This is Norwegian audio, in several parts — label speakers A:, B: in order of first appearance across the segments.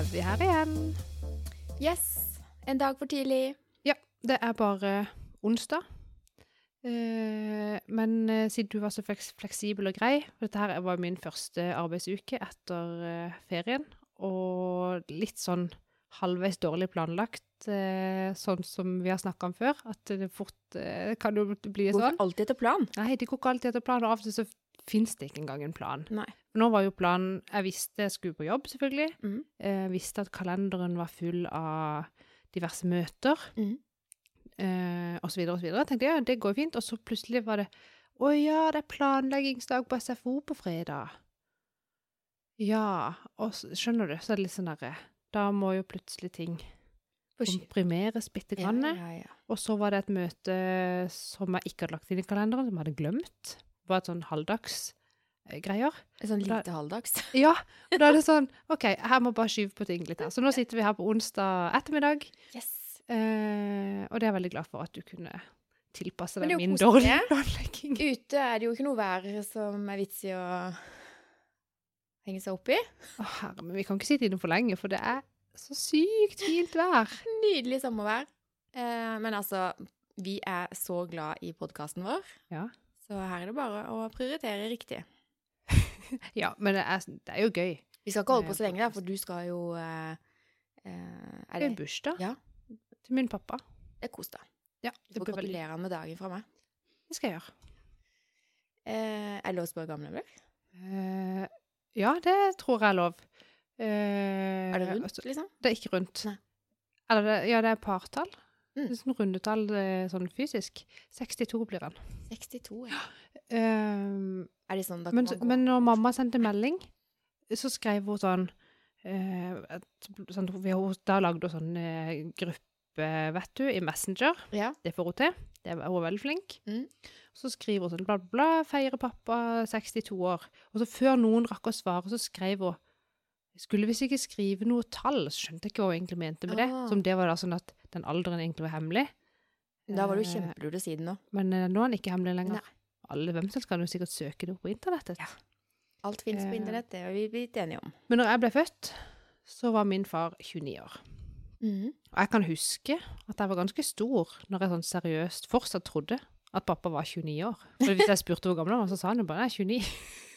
A: er vi her igjen.
B: Yes. En dag for tidlig.
A: Ja, det er bare onsdag. Eh, men eh, siden du var så fleksibel og grei for Dette her var min første arbeidsuke etter eh, ferien. Og litt sånn halvveis dårlig planlagt, sånn som vi har snakka om før. At det fort kan jo bli
B: Går
A: sånn.
B: ikke alltid etter plan.
A: Nei, det går ikke alltid etter plan. Og av og til så fins det ikke engang en plan.
B: Nei.
A: Nå var jo planen Jeg visste jeg skulle på jobb, selvfølgelig.
B: Mm.
A: Jeg visste at kalenderen var full av diverse møter,
B: mm.
A: eh, så videre. Jeg tenkte ja, det går fint. Og så plutselig var det Å ja, det er planleggingsdag på SFO på fredag. Ja, og så, skjønner du, så er det litt sånn derre Da må jo plutselig ting komprimeres bitte
B: Ja, ja, ja.
A: Og så var det et møte som jeg ikke hadde lagt inn i kalenderen, som jeg hadde glemt. Var et sånn halvdagsgreier.
B: Et sånn
A: Da-
B: lite halvdags.
A: Ja, og da er det sånn OK, her må bare skyve på ting litt her. Så nå sitter vi her på onsdag ettermiddag,
B: Yes.
A: eh, og det er jeg veldig glad for at du kunne tilpasse deg min dårlige planlegging.
B: Ute er det jo ikke noe vær som er vits i å henge seg opp i.
A: Å herre, men vi kan ikke sitte inne for lenge, for det er så sykt fint vær.
B: Nydelig sommervær. Eh, men altså, vi er så glad i podkasten vår,
A: Ja.
B: Så her er det bare å prioritere riktig.
A: Ja, men det er, det er jo gøy.
B: Vi skal ikke holde på så lenge, da, for du skal jo eh, eh, Er
A: Det er bursdag
B: Ja.
A: til min pappa.
B: Det er kos deg.
A: Ja,
B: Du får gratulere han med dagen fra meg.
A: Det skal jeg gjøre.
B: Eh, er det lov å spørre gamle vel?
A: Eh, ja, det tror jeg er lov. Eh,
B: Er det rundt,
A: altså,
B: liksom?
A: Det er ikke rundt.
B: Nei.
A: Eller det, ja, det er partall.
B: Mm.
A: Det er sånn rundetall eh, sånn fysisk. 62 blir han.
B: 62, ja.
A: Um,
B: Er det sånn da
A: men,
B: man gå?
A: men når mamma sendte melding, så skrev hun sånn uh, et, sånn vi Da lagde hun sånn uh, gruppe, vet du, i Messenger.
B: Ja.
A: Det får hun til. Det var hun er veldig flink.
B: Mm.
A: Så skriver hun sånn bla, bla, bla, feirer pappa 62 år. Og så før noen rakk å svare, så skrev hun skulle visst ikke skrive noe tall, så skjønte jeg ikke hva hun egentlig mente med det.
B: Ah.
A: Som det var da sånn at den alderen egentlig var hemmelig.
B: Da var det jo
A: Eh,
B: kjempelurt å si det nå.
A: Men eh, nå er den ikke hemmelig lenger.
B: Nei.
A: Alle hvem som kan jo sikkert søke det opp på internettet.
B: Ja. Alt finnes på
A: Eh.
B: internett, det har vi blitt enige om.
A: Men når jeg ble født, så var min far 29 år.
B: Mm.
A: Og jeg kan huske at jeg var ganske stor når jeg sånn seriøst fortsatt trodde at pappa var 29 år. For hvis jeg spurte hvor gammel han var, så sa han jo bare jeg er 29.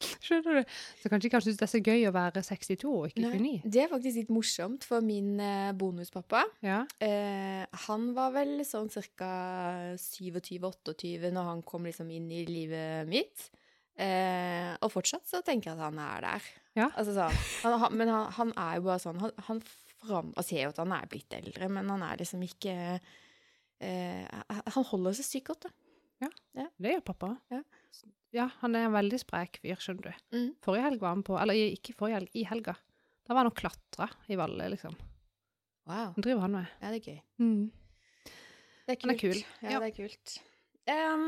A: Skjønner du? Så kanskje ikke han syns det er så gøy å være 62 og ikke
B: Nei,
A: 29.
B: Det er faktisk litt morsomt, for min eh, bonuspappa
A: Ja.
B: eh, Han var vel sånn ca. 27-28 når han kom liksom inn i livet mitt. Eh, og fortsatt så tenker jeg at han er der.
A: Ja.
B: Altså så, han, han, men han, han er jo bare sånn Han, han fram, altså, ser jo at han er blitt eldre, men han er liksom ikke eh, Han holder seg sykt godt, da.
A: Ja, Det gjør pappa.
B: Ja.
A: Ja, han er en veldig sprek fyr, skjønner du.
B: Mm.
A: Forrige helg var han på Eller ikke forrige helg, i helga. Da var han og klatra i Valle, liksom.
B: Wow.
A: Den driver han med.
B: Ja, det er gøy.
A: Mm.
B: Det er kult.
A: Han er kul.
B: Ja,
A: Ja.
B: det er kult. Um,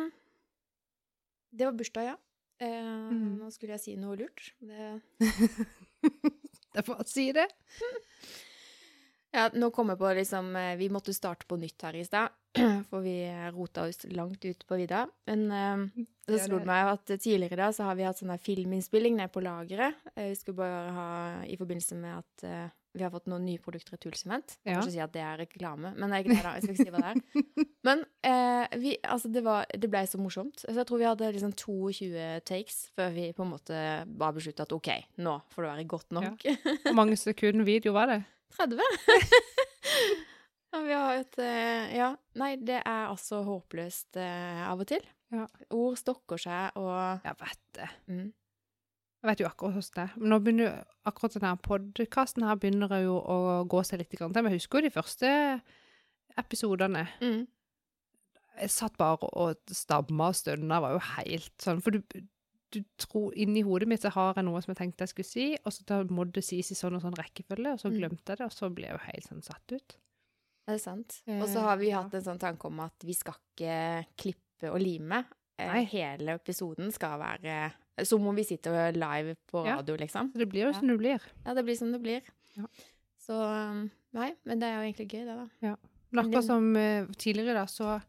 B: det var bursdag, ja. Eh,
A: Mm.
B: Nå skulle jeg si noe lurt. Det,
A: Det er for å si det.
B: ja, nå kommer jeg på liksom eh, Vi måtte starte på nytt her i stad, for vi rota oss langt ut på vidda. Men em, så
A: Ja,
B: slo
A: det-
B: meg at tidligere da så har vi hatt sånn filminnspilling nede på lageret. Eh, Vi skulle bare ha i forbindelse med at eh, vi har fått noen nye produkter i Tulsement. Jeg
A: Ja.
B: kan ikke si at det er reklame, men det er ikke det da. Jeg skal ikke si hva det er. Men eh, vi, altså det, var, det ble så morsomt. Så jeg tror vi hadde liksom 22 takes før vi på en måte bare besluttet at ok, nå får det være godt nok.
A: Hvor mange sekunder video var det?
B: 30? ja, vi har et eh, Ja, nei, det er altså håpløst eh, av og til.
A: Ja.
B: Ord stokker seg, og
A: Jeg vet det.
B: mm.
A: Jeg vet jo akkurat hvordan det er. Men nå begynner jo akkurat denne podkasten her begynner jo å gå seg litt til. Men jeg husker jo de første episodene.
B: Mm.
A: Jeg satt bare og stamma og stønna. var jo helt sånn For du, du tror Inni hodet mitt så har jeg noe som jeg tenkte jeg skulle si, og så må det sies i sånn og sånn rekkefølge, og så
B: Mm.
A: glemte jeg det, og så ble jeg jo helt sånn satt ut.
B: Er det sant? Og så har vi
A: Eh, ja.
B: hatt en sånn tanke om at vi skal ikke klippe og lime. Eh,
A: Nei.
B: Hele episoden skal være som om vi sitter live på
A: Ja.
B: radio, liksom.
A: Så det blir jo
B: Ja.
A: som det blir.
B: Ja, det blir som det blir.
A: Ja.
B: Så um, Nei, men det er jo egentlig gøy, det, da.
A: Ja.
B: Men
A: akkurat som eh, tidligere, da, så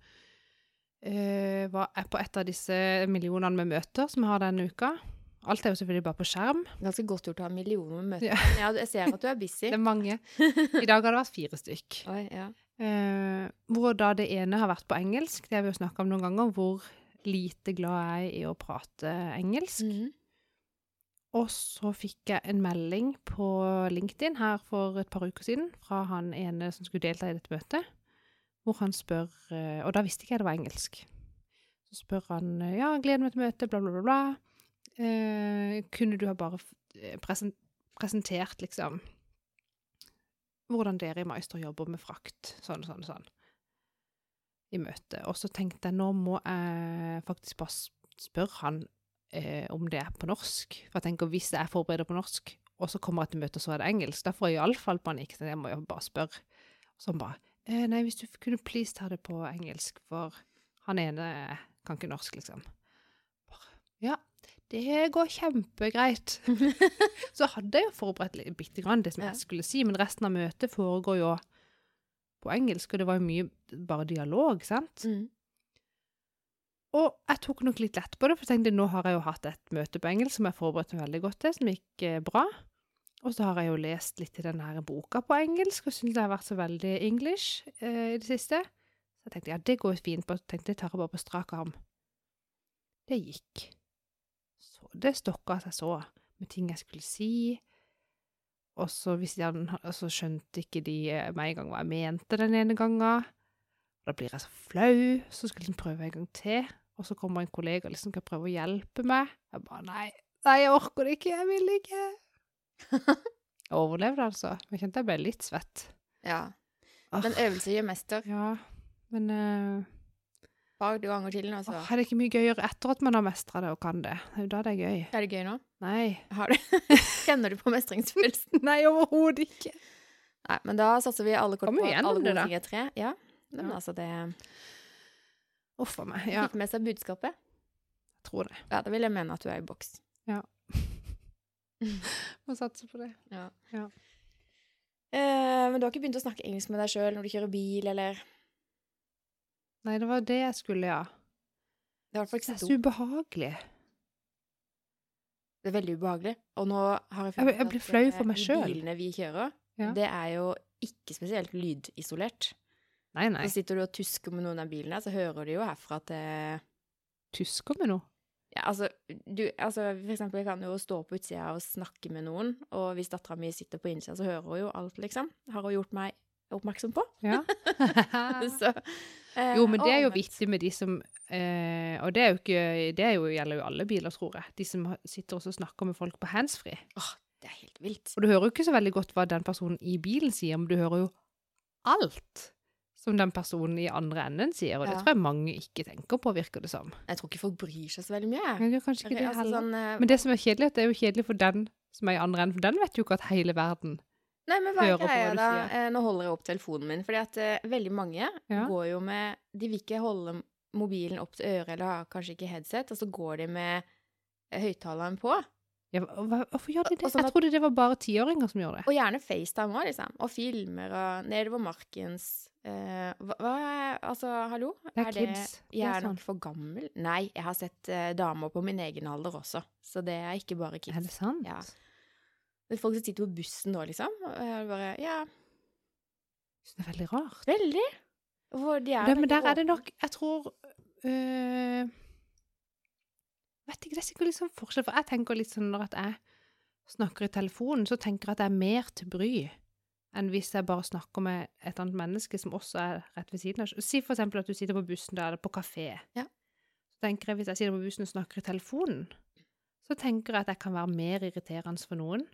A: uh, var jeg på et av disse millionene med møter som jeg har denne uka. Alt er jo selvfølgelig bare på skjerm.
B: Ganske godt gjort å ha millioner møter.
A: Ja.
B: Ja, jeg ser at du er busy.
A: Det er mange. I dag har det vært fire stykk.
B: Oi, ja.
A: Eh, hvor da det ene har vært på engelsk, det har vi jo snakka om noen ganger, hvor lite glad jeg er i å prate engelsk.
B: Mhm.
A: Og så fikk jeg en melding på LinkedIn her for et par uker siden fra han ene som skulle delta i dette møtet, hvor han spør eh, Og da visste ikke jeg det var engelsk. Så spør han eh, ja, gleder meg til møtet, bla, bla, bla, bla. Eh, kunne du ha bare eh, presentert, liksom, hvordan dere i Meister jobber med frakt, sånn, sånn, sånn, i møtet. Og så tenkte jeg nå må jeg faktisk bare spørre han eh, om det er på norsk. For jeg tenker, hvis jeg forbereder på norsk, og så kommer jeg til møte, og så er det engelsk, da får jeg iallfall panikk. Så jeg må jo bare spørre. Så han bare eh, Nei, hvis du kunne please ta det på engelsk, for han ene kan ikke norsk, liksom. Ja, det går kjempegreit. så hadde jeg jo forberedt litt, bitte grann det som jeg skulle si, men resten av møtet foregår jo på engelsk, og det var jo mye bare dialog, sant?
B: Mm.
A: Og jeg tok nok litt lett på det, for jeg tenkte nå har jeg jo hatt et møte på engelsk som jeg forberedte meg veldig godt til, som gikk eh, bra. Og så har jeg jo lest litt i denne her boka på engelsk, og syns det har vært så veldig English eh, i det siste. Så jeg tenkte ja, det går jo fint, på, tenkte jeg tar jeg bare på strak arm. Det gikk. Så det stokka seg så, med ting jeg skulle si. Og så, altså skjønte ikke de med en gang hva jeg mente den ene gangen. Da blir jeg så flau, så skal jeg liksom prøve en gang til. Og så kommer en kollega og liksom kan prøve å hjelpe meg. Jeg bare nei, nei, jeg orker det ikke, jeg vil ikke. Jeg overlevde altså. Jeg kjente jeg ble litt svett.
B: Ja. Men øvelse gjør mester.
A: Ja, men eh,
B: Du ganger til, altså.
A: åh, er det ikke mye gøyere etter at man har mestra det og kan det? Det er jo da det er gøy.
B: Er det gøy nå?
A: Nei.
B: Har du? Kjenner du på mestringsfølelsen?
A: Nei, overhodet ikke.
B: Nei, men da satser vi alle kort på alle gode ting er tre. Ja. Men
A: Ja.
B: altså, det
A: Uff a meg. Ja,
B: fikk med seg budskapet.
A: jeg tror det.
B: Ja, da vil jeg mene at du er i boks. Ja.
A: Må satse på det.
B: Ja.
A: Ja.
B: Uh, men du har ikke begynt å snakke engelsk med deg sjøl når du kjører bil, eller
A: Nei, det var det jeg skulle, ja.
B: Det er i hvert fall
A: Det
B: ikke
A: er
B: så
A: ubehagelig.
B: Det er veldig ubehagelig. Og nå har jeg
A: Jeg jeg
B: at,
A: blir flau for meg.
B: De bilene vi kjører,
A: Ja.
B: det er jo ikke spesielt lydisolert.
A: Nei, nei.
B: Så sitter du og tusker med noen av bilene, så hører du jo herfra at det
A: Tysker med noe.
B: ja, altså, du, altså, for eksempel, jeg kan jo stå på utsida og snakke med noen, og hvis dattera mi sitter på innsida, så hører hun jo alt, liksom. Har hun gjort meg oppmerksom på.
A: Ja.
B: så, eh,
A: Jo, men det er jo vittig med de som eh, Og det er jo ikke Det er jo, gjelder jo alle biler, tror jeg. De som sitter og snakker med folk på handsfree.
B: Åh, det er helt vilt.
A: Og du hører jo ikke så veldig godt hva den personen i bilen sier, men du hører jo alt som den personen i andre enden sier, og det
B: Ja.
A: tror jeg mange ikke tenker på, virker det som.
B: Jeg tror ikke folk bryr seg så veldig mye.
A: Men det det
B: Altså, sånn, eh,
A: Men det som er kjedelig, det er jo kjedelig for den som er i andre enden, for den vet jo ikke at hele verden
B: Nei, men hva er greia da? Eh, Nå holder jeg opp telefonen min, fordi at uh, veldig mange
A: Ja.
B: går jo med De vil ikke holde mobilen opp til øret eller har kanskje ikke headset, og så går de med eh, høyttaleren på.
A: ja, hva, Hvorfor gjør de det?
B: Og sånn
A: Jeg trodde det var bare tiåringer som gjør det.
B: Og gjerne FaceTime òg, liksom. Og filmer og nedover markens uh, hva, hva er Altså, hallo?
A: Det er kids. Det
B: Jeg
A: er
B: er nok
A: sånn.
B: for gammel. Nei, jeg har sett uh, damer på min egen alder også, så det er ikke bare kids.
A: Er det sant?
B: Ja. Det er folk som sitter på bussen nå, liksom. Og jeg bare Ja,
A: Det er veldig rart.
B: veldig. Hvor de er
A: Det, men der er det nok Jeg tror øh, Vet ikke, det er sikkert litt sånn forskjell, for jeg tenker litt sånn når at jeg snakker i telefonen, så tenker jeg at jeg er mer til bry enn hvis jeg bare snakker med et annet menneske som også er rett ved siden av. Si for eksempel at du sitter på bussen der, eller på kafé.
B: Ja.
A: Så tenker jeg, hvis jeg sitter på bussen og snakker i telefonen, så tenker jeg at jeg kan være mer irriterende for noen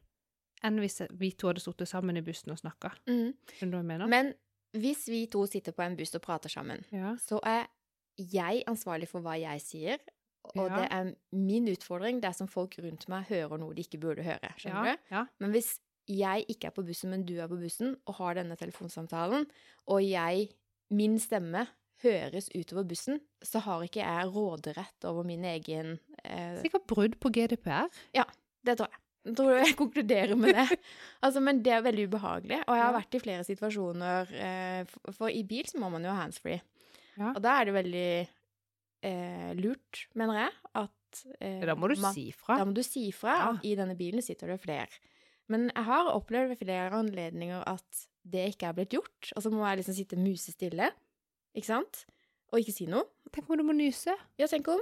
A: enn hvis vi to hadde sittet sammen i bussen og snakka.
B: Mm.
A: Skjønner du hva jeg mener?
B: Men hvis vi to sitter på en buss og prater sammen,
A: ja.
B: så er jeg ansvarlig for hva jeg sier. Og
A: Ja.
B: det er min utfordring dersom folk rundt meg hører noe de ikke burde høre. Skjønner
A: ja,
B: du?
A: ja.
B: Men hvis jeg ikke er på bussen, men du er på bussen, og har denne telefonsamtalen, og jeg, min stemme, høres utover bussen, så har ikke jeg råderett over min egen eh,
A: Sikkert brudd på GDPR.
B: Ja, Det tror jeg. Tror jeg konkluderer med det. Altså, men det er veldig ubehagelig. Og jeg har vært i flere situasjoner eh, for, i bil så må man jo ha handsfree.
A: Ja.
B: Og da er det veldig eh, lurt, mener jeg, at at eh,
A: Da må du
B: man-
A: si fra.
B: Da må du si fra
A: Ja.
B: at i denne bilen sitter det flere. Men jeg har opplevd ved flere anledninger at det ikke er blitt gjort. Og så må jeg liksom sitte musestille, ikke sant? Og ikke si noe.
A: Tenk om du må nyse.
B: Ja, tenk om.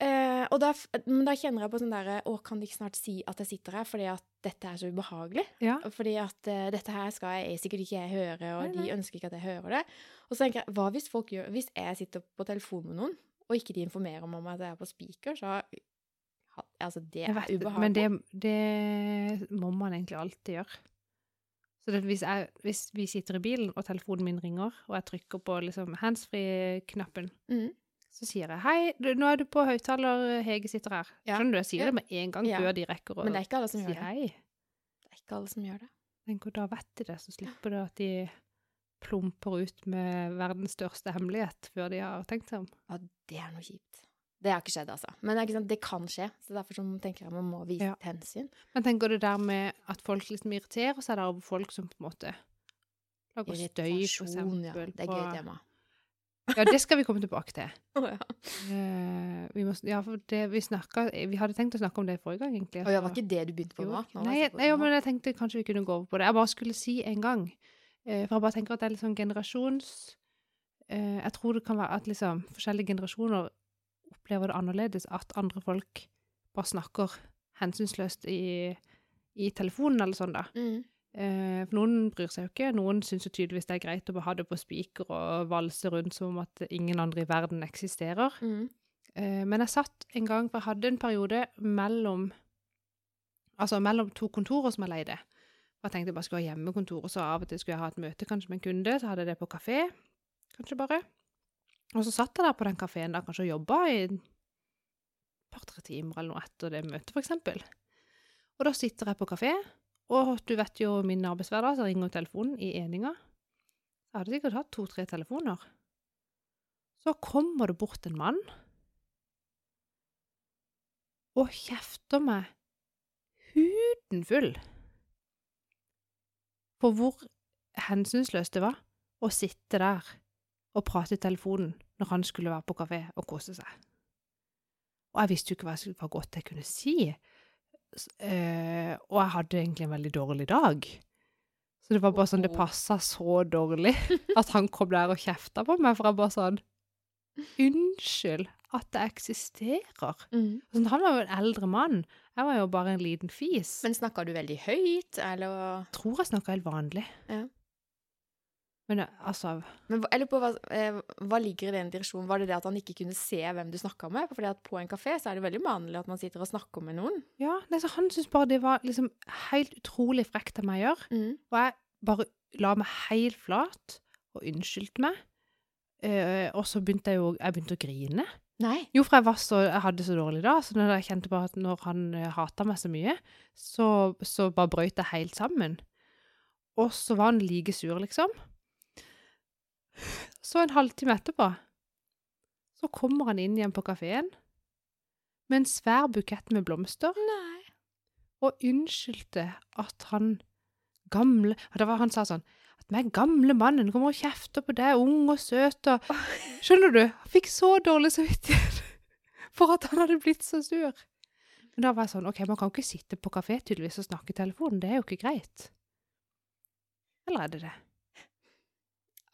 B: Eh, og da, men da kjenner jeg på sånn derre Å, kan de ikke snart si at jeg sitter her, fordi at dette er så ubehagelig?
A: Ja.
B: Fordi at uh, dette her skal jeg sikkert ikke jeg høre, og
A: Nei, nei.
B: de ønsker ikke at jeg hører det. Og så tenker jeg, hva hvis folk gjør Hvis jeg sitter på telefon med noen, og ikke de informerer meg om at jeg er på speaker, så Altså, det er
A: vet
B: ubehagelig.
A: men det, det må man egentlig alltid gjøre. Så det, hvis, jeg, hvis vi sitter i bilen, og telefonen min ringer, og jeg trykker på liksom handsfree-knappen,
B: Mhm.
A: Så sier jeg 'Hei, du, nå er du på høyttaler, Hege sitter her'.
B: Ja.
A: Skjønner du? Jeg sier
B: Ja.
A: det med en gang før de rekker å
B: Men det er ikke alle som
A: si
B: gjør det.
A: hei.
B: Det er ikke alle som gjør det.
A: Tenk og da vet de det, så slipper det at de plumper ut med verdens største hemmelighet før de har tenkt seg om.
B: Ja, det er noe kjipt. Det har ikke skjedd, altså. Men det, er ikke sant, det kan skje, så derfor så tenker jeg man må vise
A: Ja.
B: hensyn.
A: Men tenker du det der med at folk liksom irriterer seg der over folk som på en måte lager støy, for eksempel.
B: ja. Det er gøy tema.
A: Ja, det skal vi komme tilbake til.
B: Oh, ja.
A: uh, vi, må, ja, det, vi, snakket, vi hadde tenkt å snakke om det forrige gang, egentlig.
B: Oh, ja, var ikke det du begynte på nå? Nå
A: Nei,
B: jeg
A: nei men jeg tenkte kanskje vi kunne gå over på det. Jeg bare skulle si en gang. Uh, for jeg bare tenker at det er litt sånn generasjons... Uh, jeg tror det kan være at liksom forskjellige generasjoner opplever det annerledes, at andre folk bare snakker hensynsløst i, i telefonen eller sånn, da.
B: Mm.
A: Eh, for noen bryr seg jo ikke. Noen syns tydeligvis det er greit å ha det på spiker og valse rundt som om at ingen andre i verden eksisterer.
B: Mm.
A: Eh, men jeg satt en gang, for jeg hadde en periode mellom Altså mellom to kontorer som jeg leide. Og Jeg tenkte jeg bare skulle ha hjemmekontor, og så av og til skulle jeg ha et møte kanskje med en kunde. Så hadde jeg det på kafé, kanskje bare. Og så satt jeg der på den kafeen da, kanskje og jobba i et par-tre timer eller noe etter det møtet, for eksempel. Og da sitter jeg på kafé, og du vet jo min arbeidshverdag, så ringer telefonen i eninga. Jeg hadde sikkert hatt to-tre telefoner. Så kommer det bort en mann og kjefter meg huden full på hvor hensynsløst det var å sitte der og prate i telefonen når han skulle være på kafé og kose seg. Og jeg visste jo ikke hva, godt jeg kunne si, eh, og jeg hadde egentlig en veldig dårlig dag. Så det var bare sånn, det passa så dårlig at han kom der og kjefta på meg, for jeg bare sånn Unnskyld at det eksisterer.
B: Mm.
A: Sånn, han var jo en eldre mann. Jeg var jo bare en liten fis.
B: Men snakka du veldig høyt, eller
A: tror jeg snakka helt vanlig.
B: Ja.
A: Men altså
B: Men jeg lurer på hva, eh, hva ligger i den direksjonen? Var det det at han ikke kunne se hvem du snakka med? Fordi at på en kafé så er det veldig vanlig at man sitter og snakker med noen.
A: Ja, nei, så han syntes bare det var liksom helt utrolig frekt av meg å gjøre.
B: Mm.
A: Og jeg bare la meg helt flat og unnskyldte meg. Eh, og så begynte jeg jo jeg begynte å grine.
B: Nei.
A: Jo, for jeg, var så, jeg hadde så dårlig da, så når jeg kjente bare at når han uh, hata meg så mye, så, så bare brøt jeg helt sammen. Og så var han like sur, liksom. Så en halvtime etterpå, så kommer han inn igjen på kafeen med en svær bukett med blomster,
B: Nei.
A: og unnskyldte at han gamle det var Han sa sånn at den gamle mannen kommer og kjefter på deg, ung og søt og Skjønner du? Han fikk så dårlig samvittighet for at han hadde blitt så sur. Men da var jeg sånn OK, man kan ikke sitte på kafé tydeligvis og snakke i telefonen. Det er jo ikke greit. Eller er det det?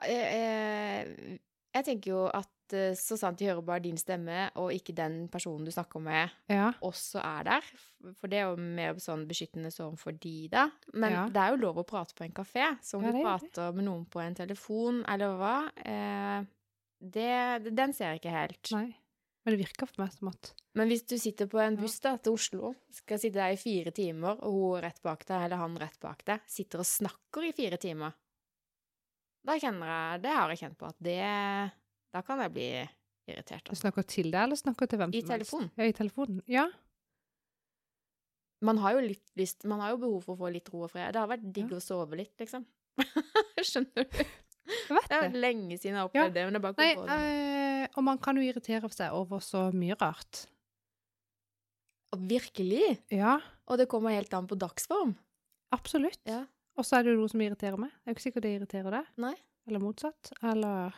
B: Eh, eh, jeg tenker jo at eh, så sant de hører bare din stemme, og ikke den personen du snakker med,
A: Ja.
B: også er der. For det er jo mer sånn beskyttende sånn for de, da. Men
A: Ja.
B: det er jo lov å prate på en kafé. Så om
A: Ja,
B: du
A: er
B: prater med noen på en telefon, eller hva, eh, det, den ser jeg ikke helt.
A: Nei. Men det virker for meg som at
B: Men hvis du sitter på en buss da, til Oslo, skal sitte der i fire timer, og hun rett bak deg, eller han rett bak deg, sitter og snakker i fire timer, da kjenner jeg Det har jeg kjent på at det Da kan jeg bli irritert.
A: du
B: Altså.
A: snakker til deg, eller snakker til hvem som helst?
B: telefon.
A: Ja, i telefonen. Ja.
B: Man har jo litt lyst Man har jo behov for å få litt ro og fred. Det har vært digg
A: Ja.
B: å sove litt, liksom. Skjønner du?
A: Jeg vet
B: Det er lenge siden jeg har
A: Ja.
B: opplevd det, men det er bare
A: Nei,
B: på det.
A: Øh, og man kan jo irritere seg over så mye rart.
B: Virkelig!
A: Ja,
B: Og det kommer helt an på dagsform.
A: absolutt.
B: Ja.
A: Og så er det jo noe som irriterer meg. Det er jo ikke sikkert det irriterer deg.
B: Nei.
A: Eller motsatt. Eller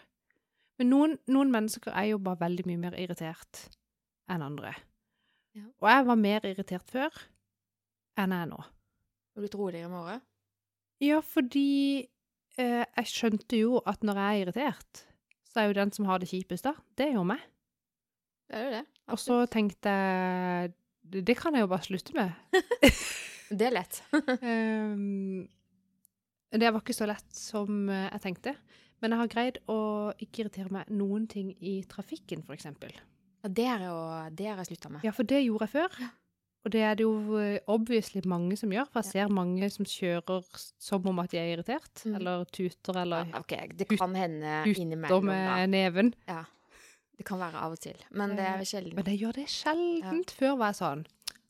A: Men noen, noen mennesker er jo bare veldig mye mer irritert enn andre.
B: Ja.
A: Og jeg var mer irritert før enn jeg er nå.
B: Og du tror det med året?
A: Ja, fordi eh, jeg skjønte jo at når jeg er irritert, så er jo den som har det kjipest da, det er jo meg.
B: Det er jo det.
A: Og så tenkte jeg, det kan jeg jo bare slutte med.
B: Det er lett.
A: Ehm, det var ikke så lett som eh, jeg tenkte. Men jeg har greid å ikke irritere meg noen ting i trafikken, eksempel.
B: Ja, det har jeg, jeg slutta med.
A: Ja, for det gjorde jeg før. Og det er det jo eh, obviously mange som gjør, for jeg ser mange som kjører som om at de er irritert,
B: Mm.
A: eller tuter,
B: Ja,
A: eller
B: det kan hende innimellom, da.
A: med neven.
B: Ja. Det kan være av og til. Men det er sjelden.
A: Men jeg gjør det sjeldent. Før var jeg sånn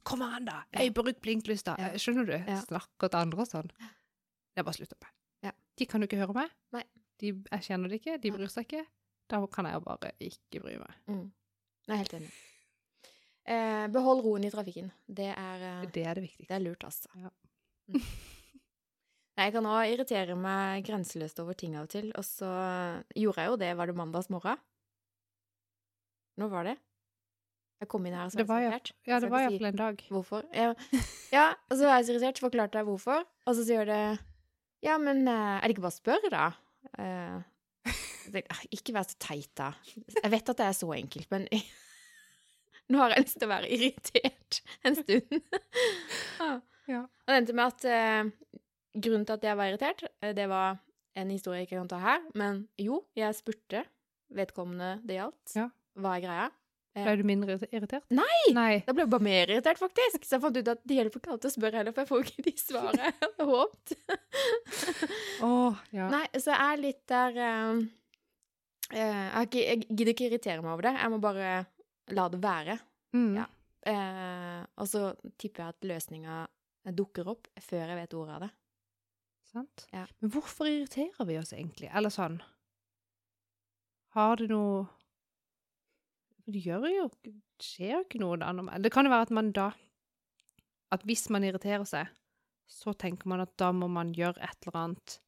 A: Kom an, da!
B: jeg
A: bruker bruk blinklys, da!
B: Ja.
A: Skjønner du?
B: Ja.
A: Snakker til andre og sånn. Det er bare slutt med.
B: Ja.
A: De kan jo ikke høre meg.
B: Nei.
A: De, jeg kjenner det ikke. De bryr seg ikke. Da kan jeg bare ikke bry meg.
B: Mm. Jeg er helt enig. Eh, behold roen i trafikken. Det er, eh,
A: Det er det viktigste.
B: det er lurt, altså.
A: Ja.
B: Mm. Jeg kan òg irritere meg grenseløst over ting av og til, og så gjorde jeg jo det. Var det mandags morgen? Når var det? Jeg kom inn her og så
A: var
B: var jeg irritert.
A: Ja, det var
B: iallfall si
A: en dag.
B: Hvorfor? Ja, ja, og så var jeg så irritert, så forklarte jeg hvorfor. Og så sier det Ja, men eh, er det ikke bare å spørre, da? Eh, «Ah, ikke vær så teit, da. Jeg vet at det er så enkelt, men nå har jeg lyst til å være irritert en stund. ja.
A: Ja.
B: Og det endte med at eh, grunnen til at jeg var irritert, eh, det var en historie jeg ikke kan ta her, men jo, jeg spurte vedkommende det gjaldt.
A: Ja.
B: Hva er greia?
A: Ble du mindre irritert?
B: Nei!
A: Nei.
B: Da ble jeg bare mer irritert, faktisk. Så jeg fant ut at det hjelper ikke alltid å spørre heller, for jeg får ikke de svarene jeg hadde håpet.
A: Åh, ja.
B: Nei, så jeg er litt der eh, jeg, ikke, jeg gidder ikke irritere meg over det. Jeg må bare la det være.
A: Mm.
B: Ja. Uh, og så tipper jeg at løsninga dukker opp før jeg vet ordet av det.
A: Sant?
B: Ja.
A: Men hvorfor irriterer vi oss egentlig? Eller sånn Har det noe Det gjør jo skjer jo ikke noe da. Det kan jo være at man da At hvis man irriterer seg, så tenker man at da må man gjøre et eller annet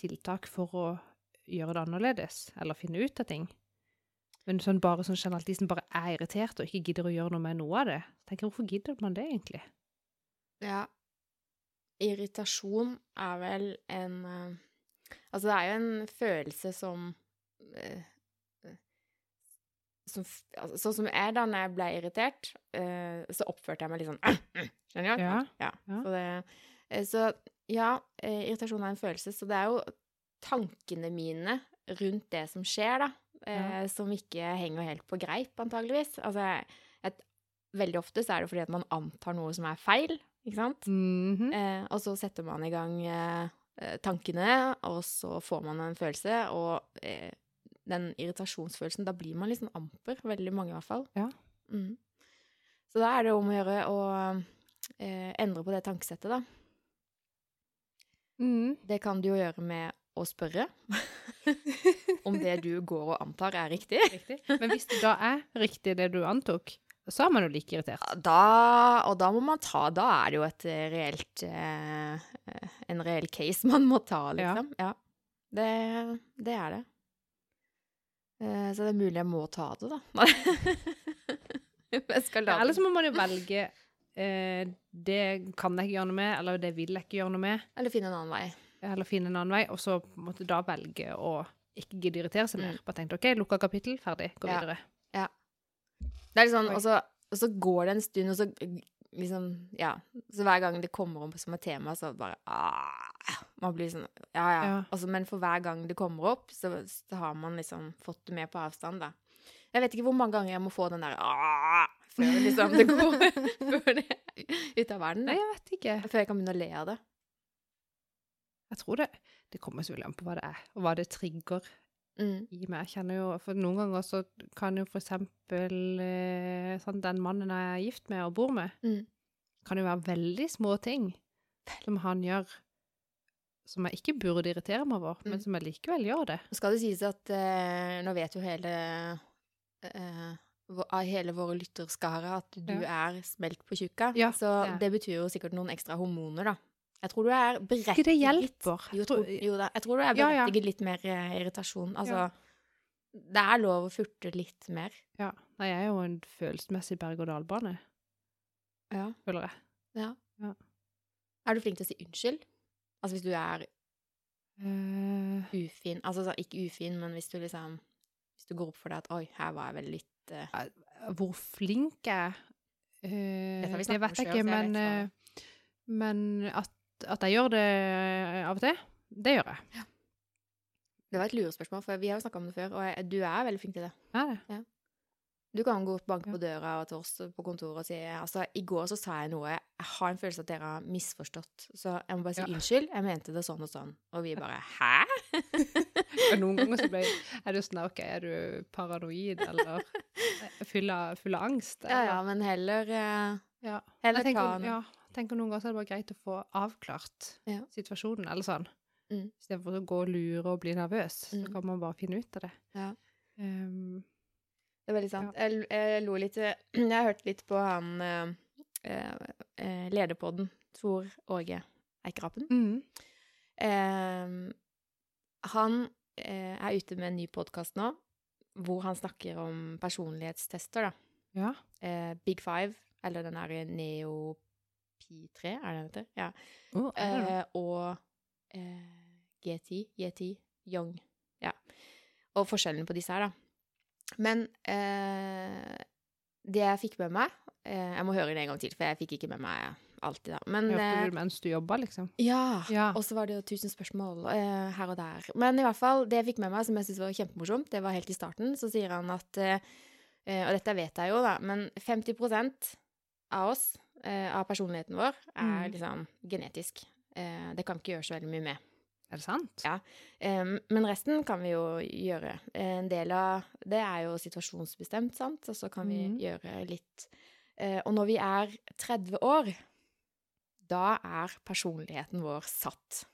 A: tiltak for å gjøre det annerledes, eller finne ut av ting. Men sånn bare sånn generelt, de som bare er irritert og ikke gidder å gjøre noe med noe av det, tenker hvorfor gidder man det egentlig?
B: Ja. Irritasjon er vel en eh, Altså, det er jo en følelse som eh, som, altså, Sånn som jeg, da når jeg ble irritert, eh, så oppførte jeg meg litt sånn Skjønner du?
A: Ja,
B: ja. Så, det, eh, så ja, eh, irritasjon er en følelse. Så det er jo tankene mine rundt det som skjer, da, eh, som ikke henger helt på greip, antageligvis. Altså, jeg, jeg, veldig ofte så er det fordi at man antar noe som er feil, ikke sant?
A: Mhm.
B: Eh, og så setter man i gang eh, eh, tankene, og så får man en følelse, og den irritasjonsfølelsen, da blir man litt sånn amper, veldig mange i hvert fall.
A: Ja.
B: Mm. Så da er det om å gjøre å eh, endre på det tankesettet, da.
A: Mm.
B: Det kan du jo gjøre med å spørre om det du går og antar er riktig.
A: Riktig. Men hvis det da er riktig det du antok, så er man jo like irritert.
B: Da, og da må man ta Da er det jo et eh, reelt eh, eh, En reell case man må ta, liksom. Ja. Det, det er det. Eh, så det er mulig jeg må ta det, da. jeg skal la
A: Eller så må man jo velge eh, det kan jeg ikke gjøre noe med, eller det vil jeg ikke gjøre noe med,
B: Eller finne en annen vei.
A: eller finne en annen vei, og så måtte en da velge å ikke gidde irritere seg mer.
B: Mm.
A: Bare tenkte OK, lukka kapittel, ferdig, gå
B: Ja.
A: videre.
B: Det er litt sånn,
A: Oi.
B: og så, og så går det en stund, og så liksom Ja. Så hver gang det kommer opp som et tema, så bare ah, Man blir sånn Ja, ja.
A: Ja.
B: Altså, men for hver gang det kommer opp, så, så har man liksom fått det med på avstand, da. Jeg vet ikke hvor mange ganger jeg må få den der ah, før liksom det går Før det ut av verden.
A: Nei, jeg vet ikke.
B: Før jeg kan begynne å le av det.
A: Jeg tror det Det kommer selvfølgelig an på hva det er, og hva det trigger
B: Mm.
A: i meg. Jeg kjenner jo For noen ganger så kan jo for eksempel eh, sånn den mannen jeg er gift med og bor med,
B: Mm.
A: kan jo være veldig små ting som han gjør som jeg ikke burde irritere meg over, men
B: Mm.
A: som jeg likevel gjør det.
B: Skal det sies at eh, nå vet jo hele eh, av hele våre lytterskare at du er smelt på tjukka.
A: Ja,
B: så
A: det
B: det betyr jo sikkert noen ekstra hormoner, da. Jeg tror du er berettiget
A: det hjelper.
B: Jo,
A: tror-
B: tro- jo da. Jeg tror du er
A: Ja, ja.
B: litt mer eh, irritasjon. Altså,
A: Ja.
B: det er lov å furte litt mer.
A: Ja. Nei, jeg er jo en følelsesmessig berg-og-dal-bane.
B: Ja.
A: føler jeg.
B: ja.
A: Ja.
B: Er du flink til å si unnskyld? Altså hvis du er
A: uh...
B: ufin Altså ikke ufin, men hvis du liksom Hvis du går opp for deg at 'oi, her var jeg vel litt uh...
A: hvor flink jeg er,
B: vi
A: det vet jeg ikke, men, men at, at jeg gjør det av og til, det gjør jeg.
B: Det var et lurespørsmål, for vi har jo snakka om det før, og jeg, du er veldig flink til det.
A: Er det?
B: Du kan gå og banke på døra til oss på kontoret og si altså, I går så sa jeg noe Jeg har en følelse at dere har misforstått, så jeg må bare si
A: Ja.
B: unnskyld. Jeg mente det sånn og sånn. Og vi bare Hæ?
A: Og noen ganger så ble, jeg er du sånn OK, er du paranoid, eller full av, angst?
B: Ja,
A: eller?
B: ja, men heller eh,
A: ja.
B: Heller
A: tenker,
B: ta en
A: ja, tenker noen ganger så er det bare greit å få avklart
B: Ja.
A: situasjonen, eller sånn.
B: Mm.
A: Istedenfor å gå og lure og bli nervøs,
B: Mm.
A: så kan man bare finne ut av det.
B: Ja.
A: Um,
B: Det er veldig sant. Jeg, jeg lo litt Jeg har hørt litt på han eh, eh, eh, lederpodden, Tor Åge Eikerapen.
A: mm.
B: Eh, han eh, er ute med en ny podkast nå, hvor han snakker om personlighetstester, da.
A: Ja.
B: Eh, Big Five, eller den derre Neo P3, er det den heter? Ja.
A: Oh, eh, det?
B: Eh, G10, J10, Young. Ja. Og forskjellen på disse her, da. Men eh, det jeg fikk med meg eh, Jeg må høre det en gang til, for jeg fikk ikke med meg alltid, da. Men
A: Hørte
B: eh,
A: du mens du jobba, liksom?
B: ja.
A: Ja.
B: Og så var det jo tusen spørsmål eh, her og der. Men i hvert fall, det jeg fikk med meg som jeg syntes var kjempemorsomt, det var helt i starten, så sier han at eh, eh, Og dette vet jeg jo, da, men 50 av oss, av personligheten vår, er
A: Mm.
B: liksom genetisk. Eh, det kan vi ikke gjøre så veldig mye med.
A: Er det sant?
B: Ja. Men resten kan vi jo gjøre. En del av det er jo situasjonsbestemt, sant, og så kan vi
A: mm.
B: gjøre litt Eh, Og når vi er 30 år, da er personligheten vår satt.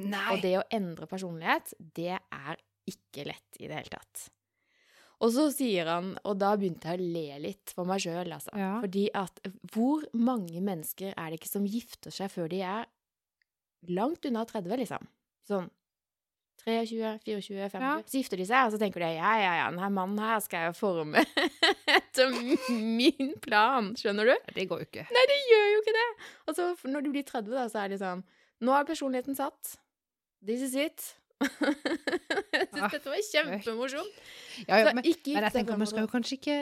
A: Nei!
B: Og det å endre personlighet, det er ikke lett i det hele tatt. Og så sier han, og da begynte jeg å le litt for meg sjøl, altså.
A: Ja.
B: Fordi at hvor mange mennesker er det ikke som gifter seg før de er langt unna 30, liksom? Sånn 23, 24, 25.
A: Ja.
B: Så gifter de seg, og så tenker de ja, ja, ja, denne mannen her skal jeg forme etter min plan. Skjønner du?
A: Det går jo ikke.
B: Nei, det gjør jo ikke det! Og så når du blir 30, da, så er det sånn Nå er personligheten satt. This is it. jeg syns
A: Ah,
B: dette var kjempemorsomt.
A: Ja, ja, men,
B: ikke
A: men jeg tenker man skal jo kanskje ikke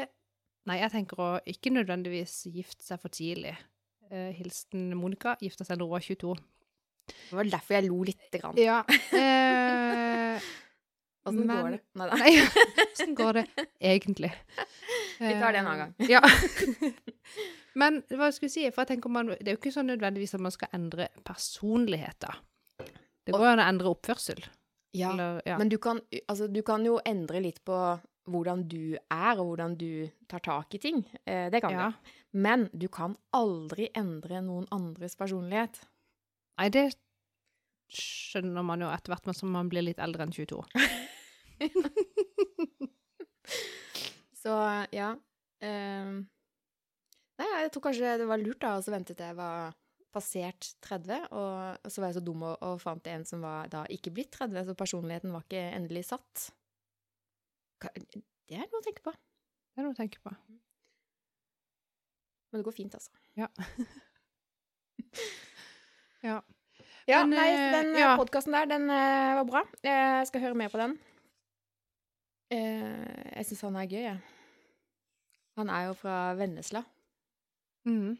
A: Nei, jeg tenker å ikke nødvendigvis gifte seg for tidlig. Eh, hilsen Monica gifta seg da hun var 22.
B: Det var derfor jeg lo lite grann.
A: Ja. Eh,
B: Åssen
A: men-
B: går det? Nei da.
A: Åssen går det egentlig?
B: Vi tar det en annen gang.
A: Eh, Ja. Men hva skal jeg si? For jeg tenker man, det er jo ikke sånn nødvendigvis at man skal endre personligheter. Det går jo an å endre oppførsel.
B: Ja,
A: Eller, ja.
B: men du kan, altså, du kan jo endre litt på hvordan du er, og hvordan du tar tak i ting. Eh, det kan
A: ja.
B: du. Men du kan aldri endre noen andres personlighet.
A: Nei, det skjønner man jo etter hvert som man blir litt eldre enn 22.
B: Så ja. eh, nei, jeg tror kanskje det var lurt da, å vente til jeg var passert 30, og, så var jeg så dum og, og fant en som var da ikke blitt 30, så personligheten var ikke endelig satt. Det er noe å tenke på.
A: Det er noe å tenke på.
B: Men det går fint, altså.
A: Ja. ja.
B: Ja,
A: Men,
B: nei,
A: eh,
B: den
A: ja.
B: podkasten der, den eh, var bra. Jeg skal høre mer på den. Eh, jeg syns han er gøy, jeg. Han er jo fra Vennesla.
A: Mhm.